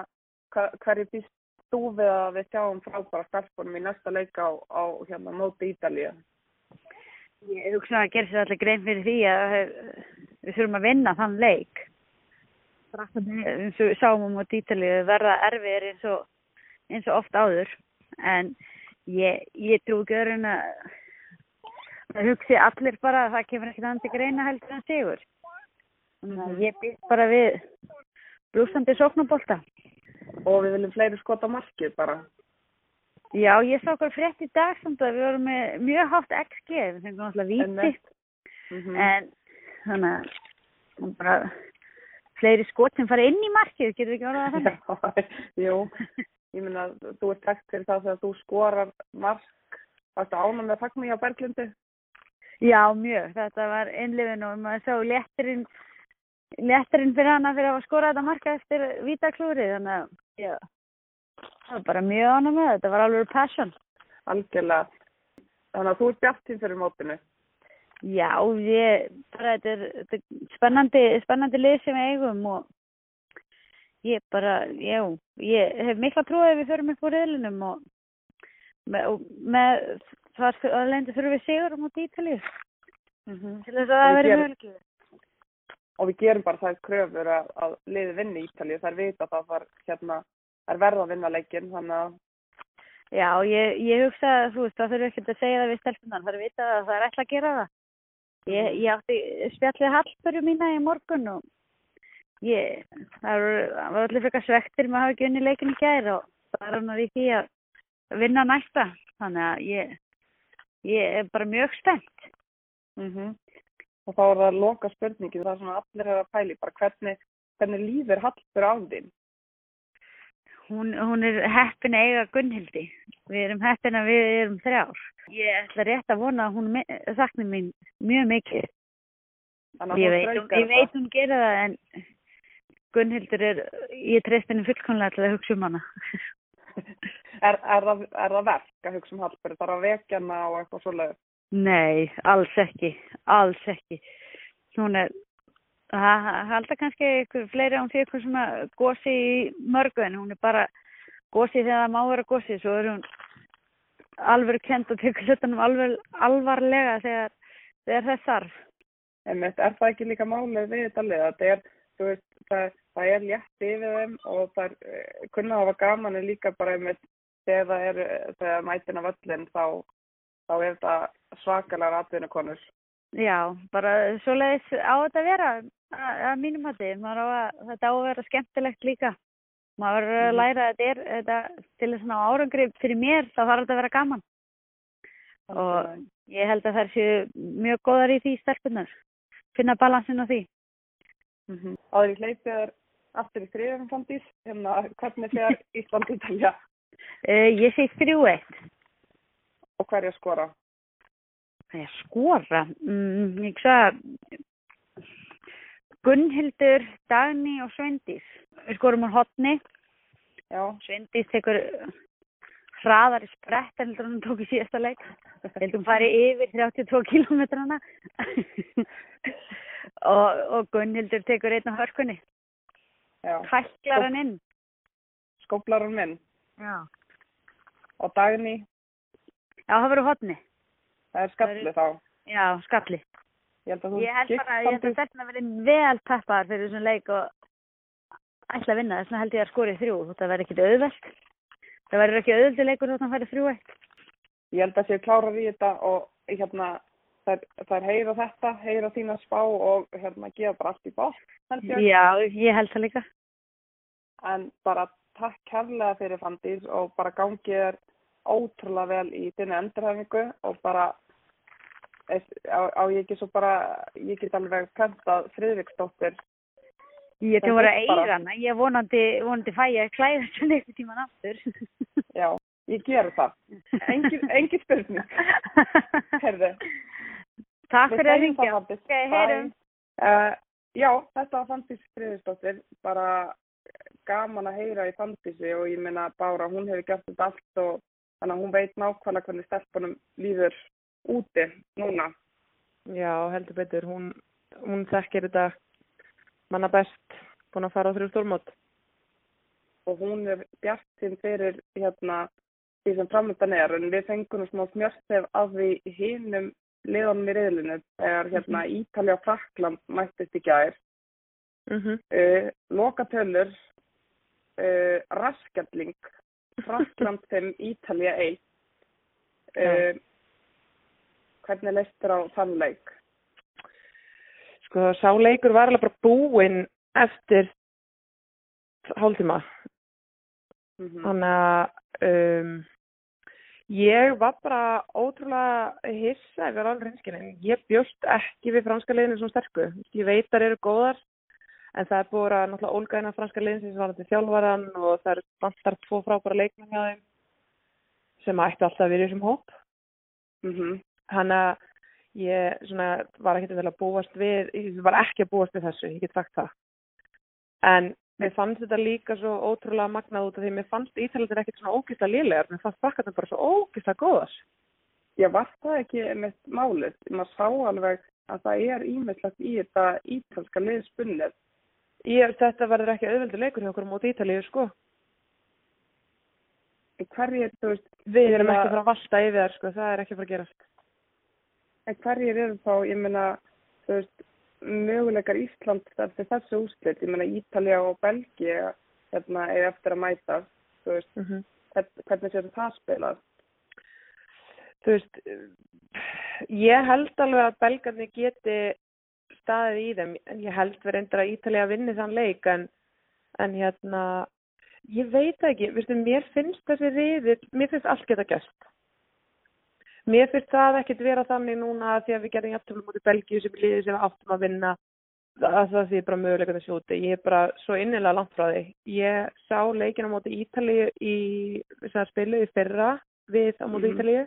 hva, hverju býst þú við að við sjáum frábæra stelpunum í næsta leik á, á hérna móti Ítalíu? Ég hugsa að gera sér allir grein fyrir því að eh, við þurfum að vinna þann leik. Eins og sáum um á dítalið, verða erfiðir eins og, eins og oft áður. En ég, ég trú ekki öðrun að það hugsi allir bara að það kemur ekkert til greina heldur en sigur. Þannig að ég býst bara við blúsandi sóknabólta. Og við viljum fleiri skota markið bara. Já, ég sá okkur frétt í dag samt að við vorum með mjög hátt XG, við fengum alltaf víti. Einmitt. Mhm. En þannig að bara fleiri skot sem fara inn í markið, getur við ekki orðað það þannig? Jú, ég meina þú ert takt fyrir það þegar þú skorar mark, varstu ánum með fagmi á Berglindi? Já, mjög. Þetta var einlifin og maður sá léttirinn léttirinn fyrir hana fyrir að hafa skorað þetta marka eftir vítaklúri, þannig að já, það var bara mjög ánum með þetta, var alveg passion. Algjörlega. Þannig að þú ert bjartinn fyrir mótinu. Já, ég, bara þetta er, þetta er spennandi, spennandi lið sem við eigum og ég bara, já, ég hef mikla trúið að við förum upp úr reyðlunum og með, með þar alveg þurfum við sigur á móti Ítalíu Mhm. til þess að það gerum- mögulega. Og við gerum bara það kröfur að, að liði vinni í Ítalíu. Það er vita að það var hérna, er verða að vinna leikinn, þannig að Já, ég, ég hugsa að þú veist, það þurfi ekkert að segja það við stelpunar, það er vita að það er ætla að gera það. Ég, ég átti spjallið Hallbörju mína í morgun og ég, það var allir frekar svektir með að hafa ekki unni leikin í gær og það er hann í því að vinna næsta. Þannig að ég, ég er bara mjög spennt. Mhm. Og þá er það loka spurningin, það er svona allir að pæli, bara hvernig, hvernig lífir Hallbjörn á þín? Hún, hún er heppin að eiga Gunnhildi. Við erum heppin að við erum þrjár. Ég ætla rétt að vona að hún sakni mín mjög mikið. Ég veit, ég veit hún gera það en Gunnhildur er, ég treyst henni fullkomlega til að hugsa um hana. Er, er, það, er það verk að hugsa um Hallbjörn? Það er að vekja hana og eitthvað svoleiðis? Nei, alls ekki, alls ekki. Hún er, það það halda kannski ykkur fleiri hún sé ykkur svona gósi í mörgu en hún er bara gósi þegar það má vera gósi, svo er hún alveg kent og tekur hlutunum alveg alvarlega þegar, þegar þess þarf. Einmitt, er það ekki líka málið við þetta lið? Það er, veist, það, það er létt yfir þeim og það er, eh, kunna hafa gaman en líka bara einmitt þegar það er, eh, þegar mætin af öllin þá, þá er þetta svakalega atvinnukonur. Já, bara svoleiðis á þetta að vera að, mínum hætti. Þetta á að vera skemmtilegt líka. Maður verður að Mhm. læra að þetta er þetta, til þess að ná árangri fyrir mér þá þarf þetta að vera gaman. Og ég held að þær séu mjög góðar í því stelpunar. Finna balansin á því. Mm -hmm. Áður í hleypið er aftur í þriðum framtís, hérna hvernig þegar Ísland Ítalja Uh, ég segi þrjú eitt. og hverja skora? Skora. Mm, ég sagði Gunnhildur, Dagný og Sveindís. Við skorum úr hotni. Já, Sveindís tekur hraðar í sprett en heldur hún tók í síðasta leik. Heldur hún fari yfir 32 kilometrana. og, og Gunnhildur tekur einn á hörkunni. já. Hæklar hann inn. Skóplar hún minn Já. og Dagný, Já, það verður hotni. Það er skalli þá. Já, skalli. Ég held að þú Ég held gift bara, ég held að stelpna verði vel peppaðar fyrir þessum leik og ætla að vinna. Þess vegna held ég að skori þrjú. Þetta verður ekkit auðvelt. Það verður ekki auðvöldi leikur þótt hann færi þrjú eitt. Ég held að séu klárar í þetta og hérna þær, þær heyra þetta, heyra þína spá og hérna gefa bara allt í ég. Já, ég held það líka. En bara takk kærlega fyrir Fandís og bara gangið er ótrúlega vel í þinni endurhæfingu og bara er- á, á ég ekki svo bara, ég get alveg prentað Friðriksdóttir. Ég til að vera er bara- eiga hana. Ég vonandi, vonandi fæ ég að klæða þessu einhvern tíman aftur. Já, ég ger það. Engin spurning. Herðu. Takk fyrir að ringja. Fanndís. Ok, heyrum. Bye. Uh, já, þetta var Fandís Friðriksdóttir. Bara gaman að heyra í Fandísi og ég meina Bára, hún hefur gert þetta allt og þannig að hún veit nákvæmlega hvernig stelpunum líður úti núna. Já, heldur betur. Hún, hún þekkir þetta manna best búin að fara á þrjú stórmót. og hún er bjart sín fyrir hérna því sem framöndan er en við fengum smá smjörstef af því hinum liðanum í reyðlinu þegar hérna Ítalja og Frakland mættist í gær Mhm. uh, lokatölur uh, raskjalling Frakland 5, Ítalja 1 uh, hvernig leist þér á þann leik? Sko, sá leikur var alveg bara búinn eftir hálftíma. Mm Þannig að um, ég var bara ótrúlega hissa var alveg hreinskinn. Ég bjóst ekki við franska liðinu svona sterku. Ég veit þar eru góðar, en það er búið að náttúrulega ólgæðina franska liðin sem var til þjálfvaran og það er vantar tvo frábæra leikmenn hjá þeim sem ættu alltaf að vera í þessum hóp. -hmm. Þannig að ég svona, var ekkert að búast við, ég var ekki að búast við þessu, ég get sagt það. En mér fannst þetta líka svo ótrúlega magnað út af því mér fannst Ítalir ekkert svona ógæsta lélegar, mér fannst frakkarnir bara svo ógæsta góðar. Já, var það ekki með málið? Maður sá alveg að það er ímyndslegt í þetta ítalska liðspunnið. Ég, þetta verður ekki auðveldur leikur hjá okkur móti Ítalíu, sko. Hverjir, þú veist, Við erum meina- ekki að fara að valta yfir þar, sko, það er ekki fara að gerast. En hverjir eru þá, ég meina, þú veist, möguleikar Ísland eftir þessu úrslit, ég meina Ítalja og Belgia, hérna, er eftir að mæta, þú veist, Mm -hmm. hvern- hvernig séu það spilað? Þú veist, ég held alveg að belgarnir geti staðið í þeim, en ég held við reyndar að Ítalía vinni þann leik, en, en hérna, ég veit ekki, veistu, mér finnst þessi riðið, mér finnst allt geta gæst. Mér finnst það ekkert vera þannig núna því að við gerum jafntöflum út í Belgíu sem liðið sem áttum að vinna að það sé bara möguleika að sjóti. Ég er bara svo innilega langt frá því. Ég sá leikina á móti Ítalíu í sem spilu í fyrra við á móti Mhm. Ítalíu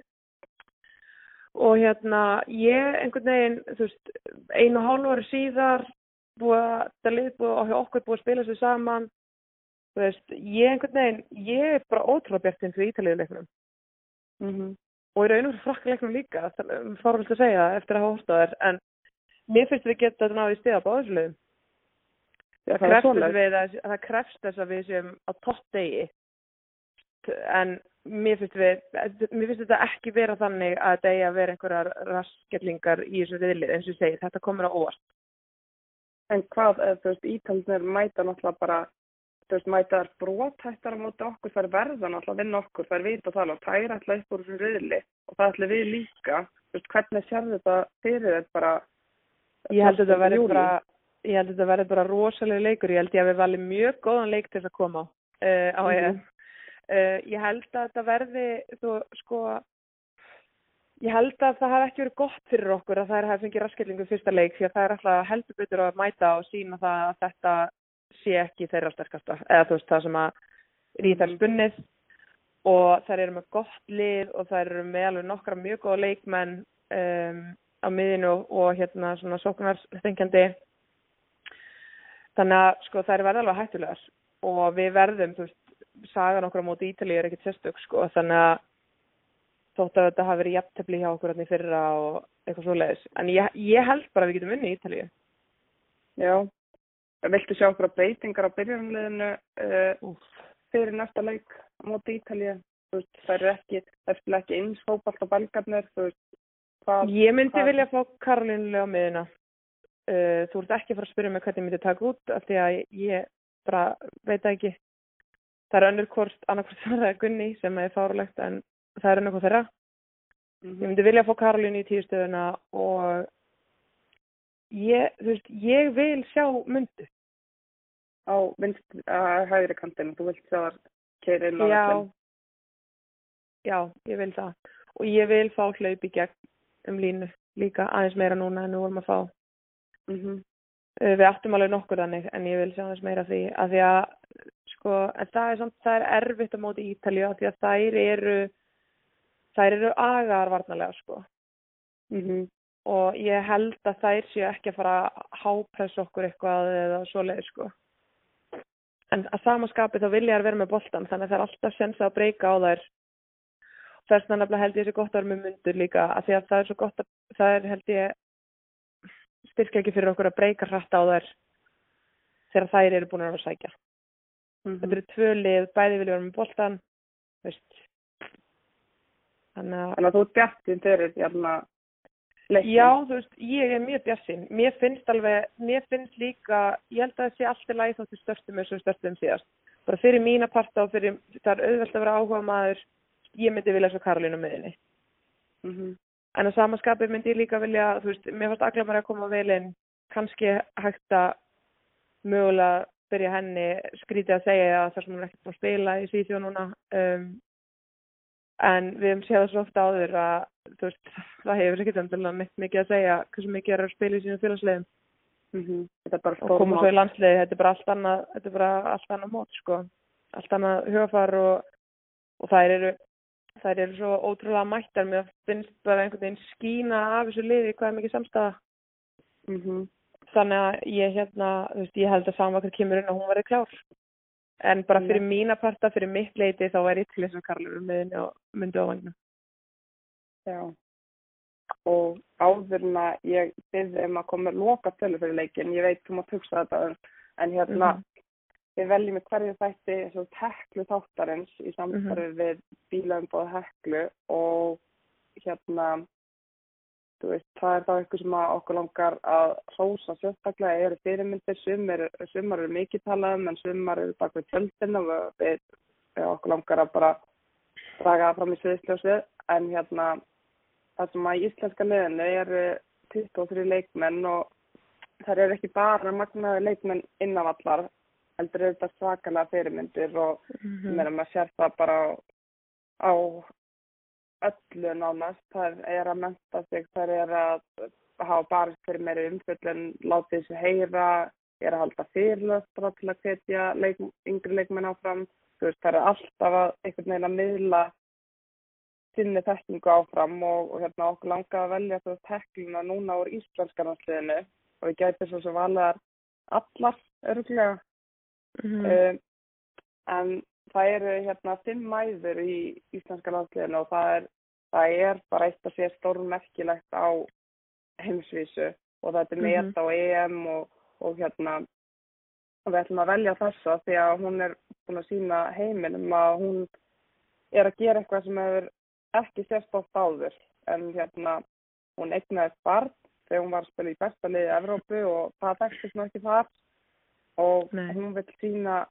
og hérna ég einhvern veginn, þú veist, einu og hálfu ári síðar búið að það lið búið og okkur búið að spila sér saman þú veist, ég einhvern veginn ég er bara ótrúlega bjartinn fyrir Ítalíu leiknum Mm -hmm. Og í raun og frakkaleiknum líka, það fórvilt að segja eftir að hafa hórt á þér, en mér finnst við geta þetta náðu í stiða báðslegum. Það, Það krefst þess að, við séum á topp degi, en mér finnst, við, mér finnst þetta ekki vera þannig að eigi að vera einhverjar raskellingar í þessu viðlið, eins og ég segi, þetta komur á óvart. En hvað, eða, þú veist, Ítalnir mæta náttúrulega bara, þú veist, mæta þær brothættar á móti okkur, þær verða náttúrulega að vinna okkur, þær vita það alveg, þær ætla upp úr þessum riðli og það ætla við líka, þú veist, hvernig sér þetta fyrir þetta bara? Ég held að þetta verði bara, ég held að þetta verði bara rosalega leikur, ég held ég að við valið mjög góðan leik til þess að koma á, uh, á Mhm. EM. Uh, ég held að þetta verði, þú, sko, ég held að það hafi ekki verið gott fyrir okkur að það hafi fengið raskillingu fyrsta leik því að það er alltaf heldur betur að mæta og sína það að þetta sé ekki þeirra sterkasta eða þú veist það sem að rýðar spunnið og þær eru með gott lið og þær eru með alveg nokkra mjög góða leikmenn um, á miðinu og, og hérna svona sóknarþengjandi þannig að sko þær verða alveg hættulegar og við verðum, þú veist, sagan okkur á móti Ítalíu er ekkert sérstök sko þannig að þótt að þetta hafi verið jafntefli hjá okkur hérna í fyrra og eitthvað svoleiðis. En ég, ég held bara að við getum unnið í Ítalíu. Já. Viltu sjá okkur breytingar á byrjunliðinu uh, fyrir næsta leik? Þú veist, þær eru ekki, ekki eins fókbalt á hvað? Ég myndi hvað- vilja fá Karolínu á miðuna. Uh, þú ert ekki að fara að spyrja mig hvernig ég myndi taka út af því að ég bara veit það ekki. Það er önnur hvort, annarkvort það er Gunni sem er fárulegt en það er önnur hvort þeirra. Mhm. Ég myndi vilja fá Karolínu í tíustöðuna og ég, veist, ég vil sjá myndu. Á vinst, að hægri kantinu, þú vilt sjá þar keira inn á Já, völlinn. já, ég vil það. Og ég vil fá hlaup í gegn um línu líka aðeins meira núna en við vorum að fá. Mhm. Uh, Við áttum alveg nokkur þannig en ég vil sjá aðeins meira því að því að sko, en það er samt, það er erfitt á móti Ítalíu af því að þær eru þær eru agaðar varnalega sko Mhm. og ég held að þær séu ekki að fara að hápressa okkur eitthvað eða svoleið sko en að samaskapi þá vilja þær vera með boltan þannig að það er alltaf sensa að breyka á þær. Þess vegna held ég þessi gott að vera með mundur líka af því að það er svo gott að það er held ég styrkja ekki fyrir okkur að breyka hratt á þær þegar þær eru búin að vera að sækja. Mhm. þetta eru tvö lið, bæði vilja vera með boltan veist. Þannig að Þannig að þú ert bjartinn fyrir leikinn. Já, þú veist, ég er mjög bjassinn. Mér finnst alveg, mér finnst líka, ég held að það sé allt í lagi þóttu störtum eins og störtum síðast. Bara fyrir mína parta og fyrir, það er auðvelt að vera áhuga maður, ég myndi vilja svo Karolínu miðinni. Mhm. En að samaskapið myndi ég líka vilja, þú veist, mér fannst Aglamar að koma vel inn, kannski hægt að mögulega byrja henni skrítið að segja að það sem hún er ekkert búin að spila í Svíþjóð núna. Um, en við hefum séð það svo ofta áður að þú veist, það hefur ekkert endilega neitt mikið að segja hversu mikið er að spila í sínum félagslegum er bara og koma svo í landsliði, þetta er bara allt annað þetta er bara allt annað mót sko. Allt annað hugafar og, og þær eru þær eru svo ótrúlega mættar. Mér finnst bara einhvern veginn skína af þessu liði hvað er mikið samstæða Mhm. þannig að ég hérna, þú veist, ég held að sama hvað kemur inn að hún verði klár en bara fyrir mína parta, fyrir mitt leiti þá er ég til þess að Karlur um miðinni og myndi á vagnum Já. Og áður en að ég byrði um að koma loka tölu fyrir leikin, ég veit þú mátt hugsa þetta, en hérna, Mhm. við veljum hverju þætti heklu þáttarins í samstarfi við bílaumbóð heklu og hérna, veist, það er þá eitthvað sem að okkur langar að hrósa sérstaklega eru fyrirmyndir, sumar, sumar eru mikið talaðum en sumar eru bak við tjöldin og við, okkur langar að bara draga fram í sviðsljósið en hérna það sem að í íslenska liðinu eru 23 leikmenn og það eru ekki bara magnaði leikmenn innanvallar heldur eru þetta svakalega fyrirmyndir og mm. meðan maður sér það bara á, á öllu nánast. Það er að menta sig, það er að hafa barist fyrir meiri umfjöllun látið þessu heyra er að halda fyrirlöstra til að hvetja leik, yngri leikmenn áfram. Veist, það er alltaf að einhvern veginn að miðla sinni þekkingu áfram og, og hérna okkur langaði að velja þú veist hekluna núna úr íslenskarnarsliðinu og við gætum svo sem valaðar allar örglega Mhm. um, en það eru hérna fimm mæður í íslenska landsliðinu og það er, það er bara eitt að sé stórmerkilegt á heimsvísu og þetta er með Mhm. á EM og, og hérna og við ætlum að velja þessa því að hún er búin að sína heiminum að hún er að gera eitthvað sem hefur ekki sérst oft áður en hérna hún eignaðist barn þegar hún var að spila í besta liði í Evrópu og það þekkist nú ekki þar og Nei. hún vil sína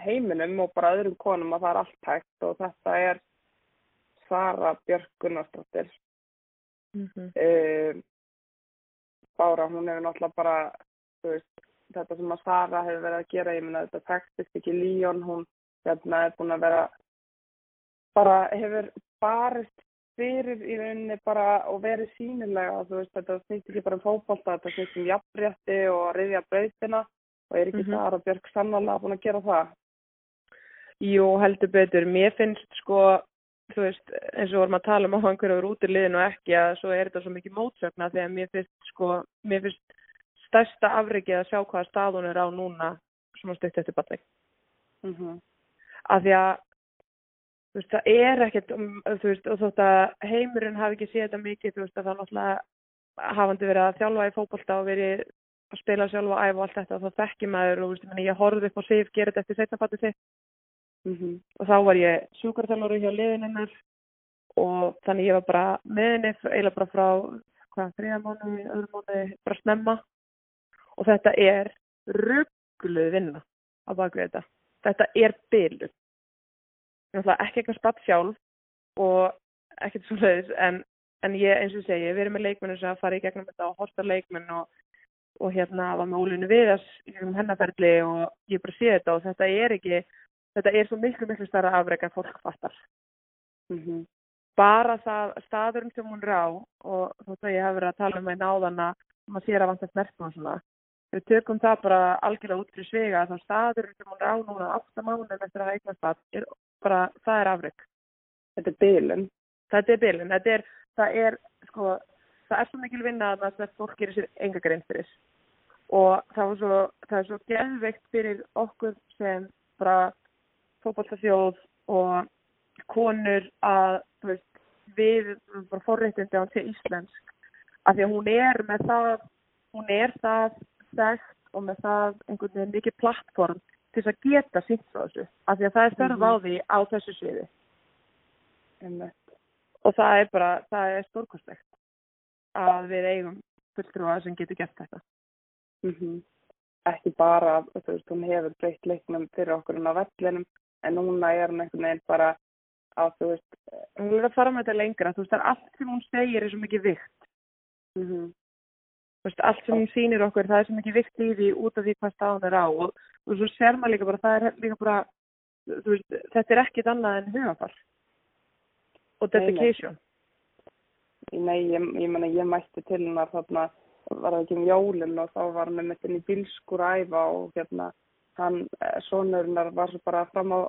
heiminum og bara öðrum konum að það er allt hægt og þetta er Sara Björk Gunnarsdóttir Mhm. uh, Bára, hún hefur náttúrulega bara veist, þetta sem að Sara hefur verið að gera, ég meina þetta tekstist ekki Líón, hún hérna er búin að vera bara hefur barist fyrir í rauninni bara og verið sínilega, þú veist, þetta snýst ekki bara um fótbolta, þetta snýst um jafnrétti og að riðja brautina og er ekki Mhm. Sara Björk sannlega búin að gera það? Jú, heldur betur. Mér finnst sko, þú veist, eins og vorum að tala um á einhverju úr út í liðinu og ekki að svo er þetta svo mikið mótsögna þegar mér finnst sko, mér finnst stærsta afrikið að sjá hvaða stað hún er á núna svona stutt eftir batning. Mm -hmm. Af því að þú veist, það er ekkert, um, þú veist, og þótt að heimurinn hafi ekki séð þetta mikið, þú veist, að það náttúrulega hafandi verið að þjálfa í fótbolta og verið að spila sjálfa og æfa og allt þetta og þá þekki maður og, veist, ég horfði upp á Sif gera þetta eftir setnafatið sitt Mm og þá var ég sjúkarþjálfari hjá liðinennar og þannig ég var bara með henni eiginlega bara frá hvað, þriða mánu, öðru mánu bara snemma og þetta er ruggluð vinna á bakvið þetta. Þetta er bylu. Náttúrulega ekki eitthvað spatt sjálf og ekkert svo leiðis en, en ég eins og segi, við erum með leikmennu sem að fara í gegnum þetta og horta leikmenn og, og hérna var með Ólinu Viðas í gegnum hennaferli og ég bara sé þetta og þetta er ekki þetta er svo miklu, miklu starra afreg að fólk fattar. -hmm. Bara það staðurinn sem hún er á og þótt að ég hef verið að tala um einn áðan að maður sér að vanta snertum og svona. Við tökum það bara algjörlega út fyrir svega að það staðurinn sem hún er á núna 8 mánuðin eftir að eignast það er bara, það er afreg. Þetta er bylun. Þetta er bylun. Þetta er, það er, sko, það er svo mikil vinna að það fólk gerir sér enga grein fyrir. Og það, svo, það er svo geðveikt fyrir okkur sem bara fótballtafjóð og konur að veist, við forréttindi að hún sé íslensk. Af því að hún er með það hún er það þekkt og með það einhvern veginn mikið plattform til þess að geta sínt frá þessu. Af því að það er þörf á því á þessu sviði. Og það er bara, það er stórkostlegt að við eigum fulltrúa sem getur gert þetta. Mm Ekki bara, þú veist, hún hefur breytt leiknum fyrir okkur en á vellinum, en núna er hún einhvern veginn bara á, þú veist, hún vil að fara með þetta lengra, þú veist, það er allt sem hún segir er svo mikið vikt mm -hmm. Þú veist, allt sem hún sýnir okkur, það er svo mikið vikt í því út af því hvað stáðan er á og, og svo ser maður líka bara, það er líka bara, þú veist, þetta er ekkit annað en hugafall og Nei, nei. dedication. Nei, ég, ég meina, ég mætti til hennar þarna, var það ekki um jólinn og þá var hann með þetta í bílskur að æfa og hérna, hann, sonurinnar var svo bara fram á,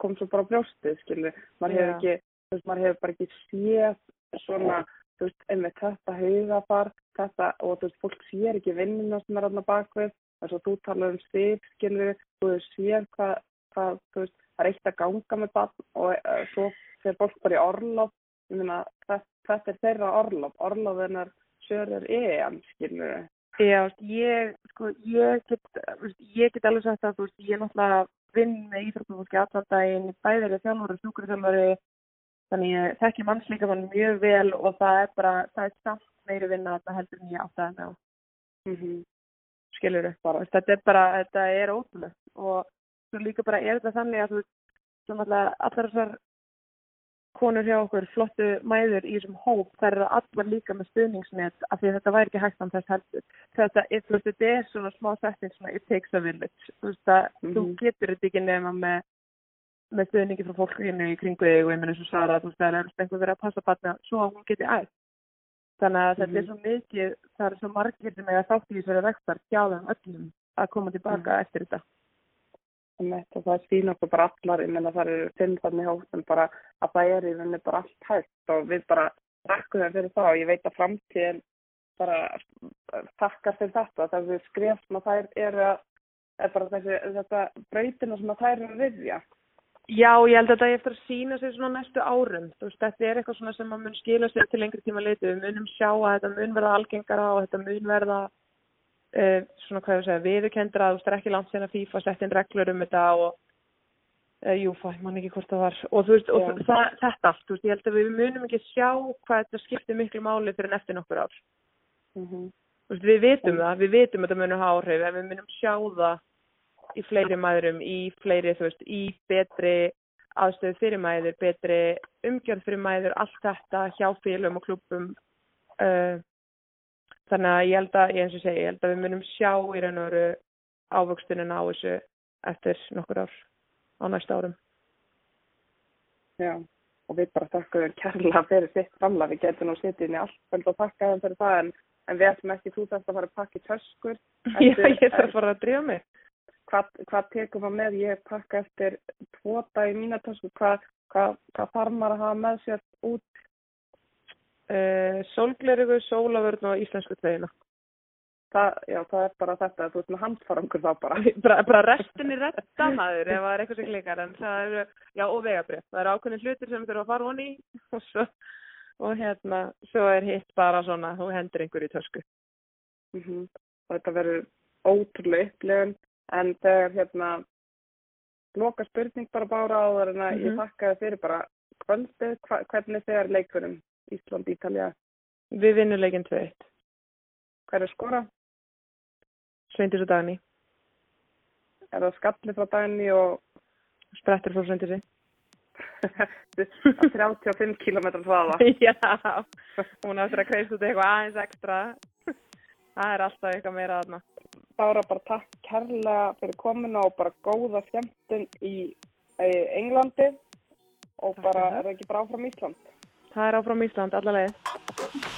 kom svo bara á brjóstið, skilur, maður hefur ekki, þú veist, maður hefur bara ekki séð svona, þú veist, einmitt þetta hugafar, þetta, og þú veist, fólk sér ekki vinnuna sem er þarna bakvið, þess að þú talar um stig, skilur, þú veist, sér hvað, hvað, þú veist, það er eitt að ganga með barn og uh, svo fer fólk bara í orlof, ég meina, þetta, þetta er þeirra orlof, orlofinnar sörur EM, skilur, Já, ég, sko, ég get, ég get alveg sagt að, þú veist, ég er náttúrulega vinn með íþróttafólki allan daginn, bæðir er þjálfari, sjúkurþjálfari, þannig ég þekki mannslíkamann mjög vel og það er bara, það er samt meiri vinna þetta heldur en ég átti að á, mm -hmm. skilur þú, þetta er bara, þetta er ótrúlegt og svo líka bara er þetta þannig að þú veist, allar þessar konur hjá okkur, flottu mæður í þessum hóp, þær eru allar líka með stuðningsnet af því að þetta væri ekki hægt án þess heldur. Þetta, er, veist, þetta er svona smá setting svona it takes a village. Þú veist að þú Mhm. getur þetta ekki nema með, með stuðningi frá fólkinu í kringu þig og ég minn eins og Sara, þú veist, það er einhver verið að passa barna svo að hún geti ætt. Þannig að þetta er Mhm. svo mikið, það er svo margir sem eiga þátt í þessari vektar hjá þeim öllum að koma tilbaka Mhm. eftir þetta. Einmitt, og það sína okkur bara allar, ég meina það eru fimm þannig hóttum bara að það er í rauninni bara allt hægt og við bara þakkum þeim fyrir það og ég veit að framtíðin bara þakkar fyrir þetta, þessi skref sem að þær eru að, er bara þessi, þetta brautina sem að þær eru að viðja. Já, ég held að þetta er eftir að sína sig svona næstu árum. Þú veist, þetta er eitthvað svona sem að mun skila sér til lengri tíma leiti. Við munum sjá að þetta mun verða algengara og þetta mun verða uh, svona hvað ég segja, viðurkendra. Þú veist, það er ekki langt að FIFA sett inn reglur um þetta og uh, jú, það man ekki hvort það var. Og þú veist, og það, þetta allt, þú veist, ég held að við munum ekki sjá hvað þetta skiptir miklu máli fyrir en eftir nokkur ár. Mm -hmm. Þú veist, við vitum það, við vitum að þetta munum hafa áhrif en við munum sjá það í fleiri mæðurum, í fleiri, þú veist, í betri aðstöðu fyrir mæður, betri umgjörð fyrir mæður, allt þetta hjá félum og klubum. Uh, þannig að ég held að, ég eins og segi, ég held að við munum sjá í raun og veru ávöxtunin á þessu eftir nokkur ár á næsta árum. Já, og við bara þakkum þeim kærlega fyrir sitt framla, við getum nú sittið inn í allt kvöld og þakka þeim fyrir það en, en við ætlum ekki þú þarfst að fara að pakka í töskur. Já, ég þarf bara að drífa mig. Hvað, hvað tekum maður með? Ég pakka eftir tvo dag í mína tösku, hvað, hvað, hvað þarf maður að hafa með sér út? Uh, sólglerugu, sólavörn og íslensku tvegina. Það, já, það er bara þetta, þú veist með handfarangur þá bara. bara, bara restinni retta maður ef það er eitthvað sem klikar en það eru, já og vegabrið það eru ákveðin hlutir sem þurfa að fara honi og svo og hérna, svo er hitt bara svona, þú hendur einhver í tösku Mm Og þetta verður ótrúlega upplifun en þegar hérna loka spurning bara bára á það en að ég Mhm. þakka þið fyrir bara kvöldið, hva, hvernig þegar leikunum Ísland, Ítalja, við vinnum leikinn 2-1 hver er skora? Sveindis og Dagný, Er það skallið frá daginn og sprettur frá Sveindisi 35 km hraða? já, hún eftir að kreist út eitthvað aðeins ekstra. Það er alltaf eitthvað meira aðna Bára bara takk kærlega fyrir komuna og bara góða skemmtun í, Englandi. Og bara er það ekki bara áfram Ísland? Það er áfram Ísland, alla leið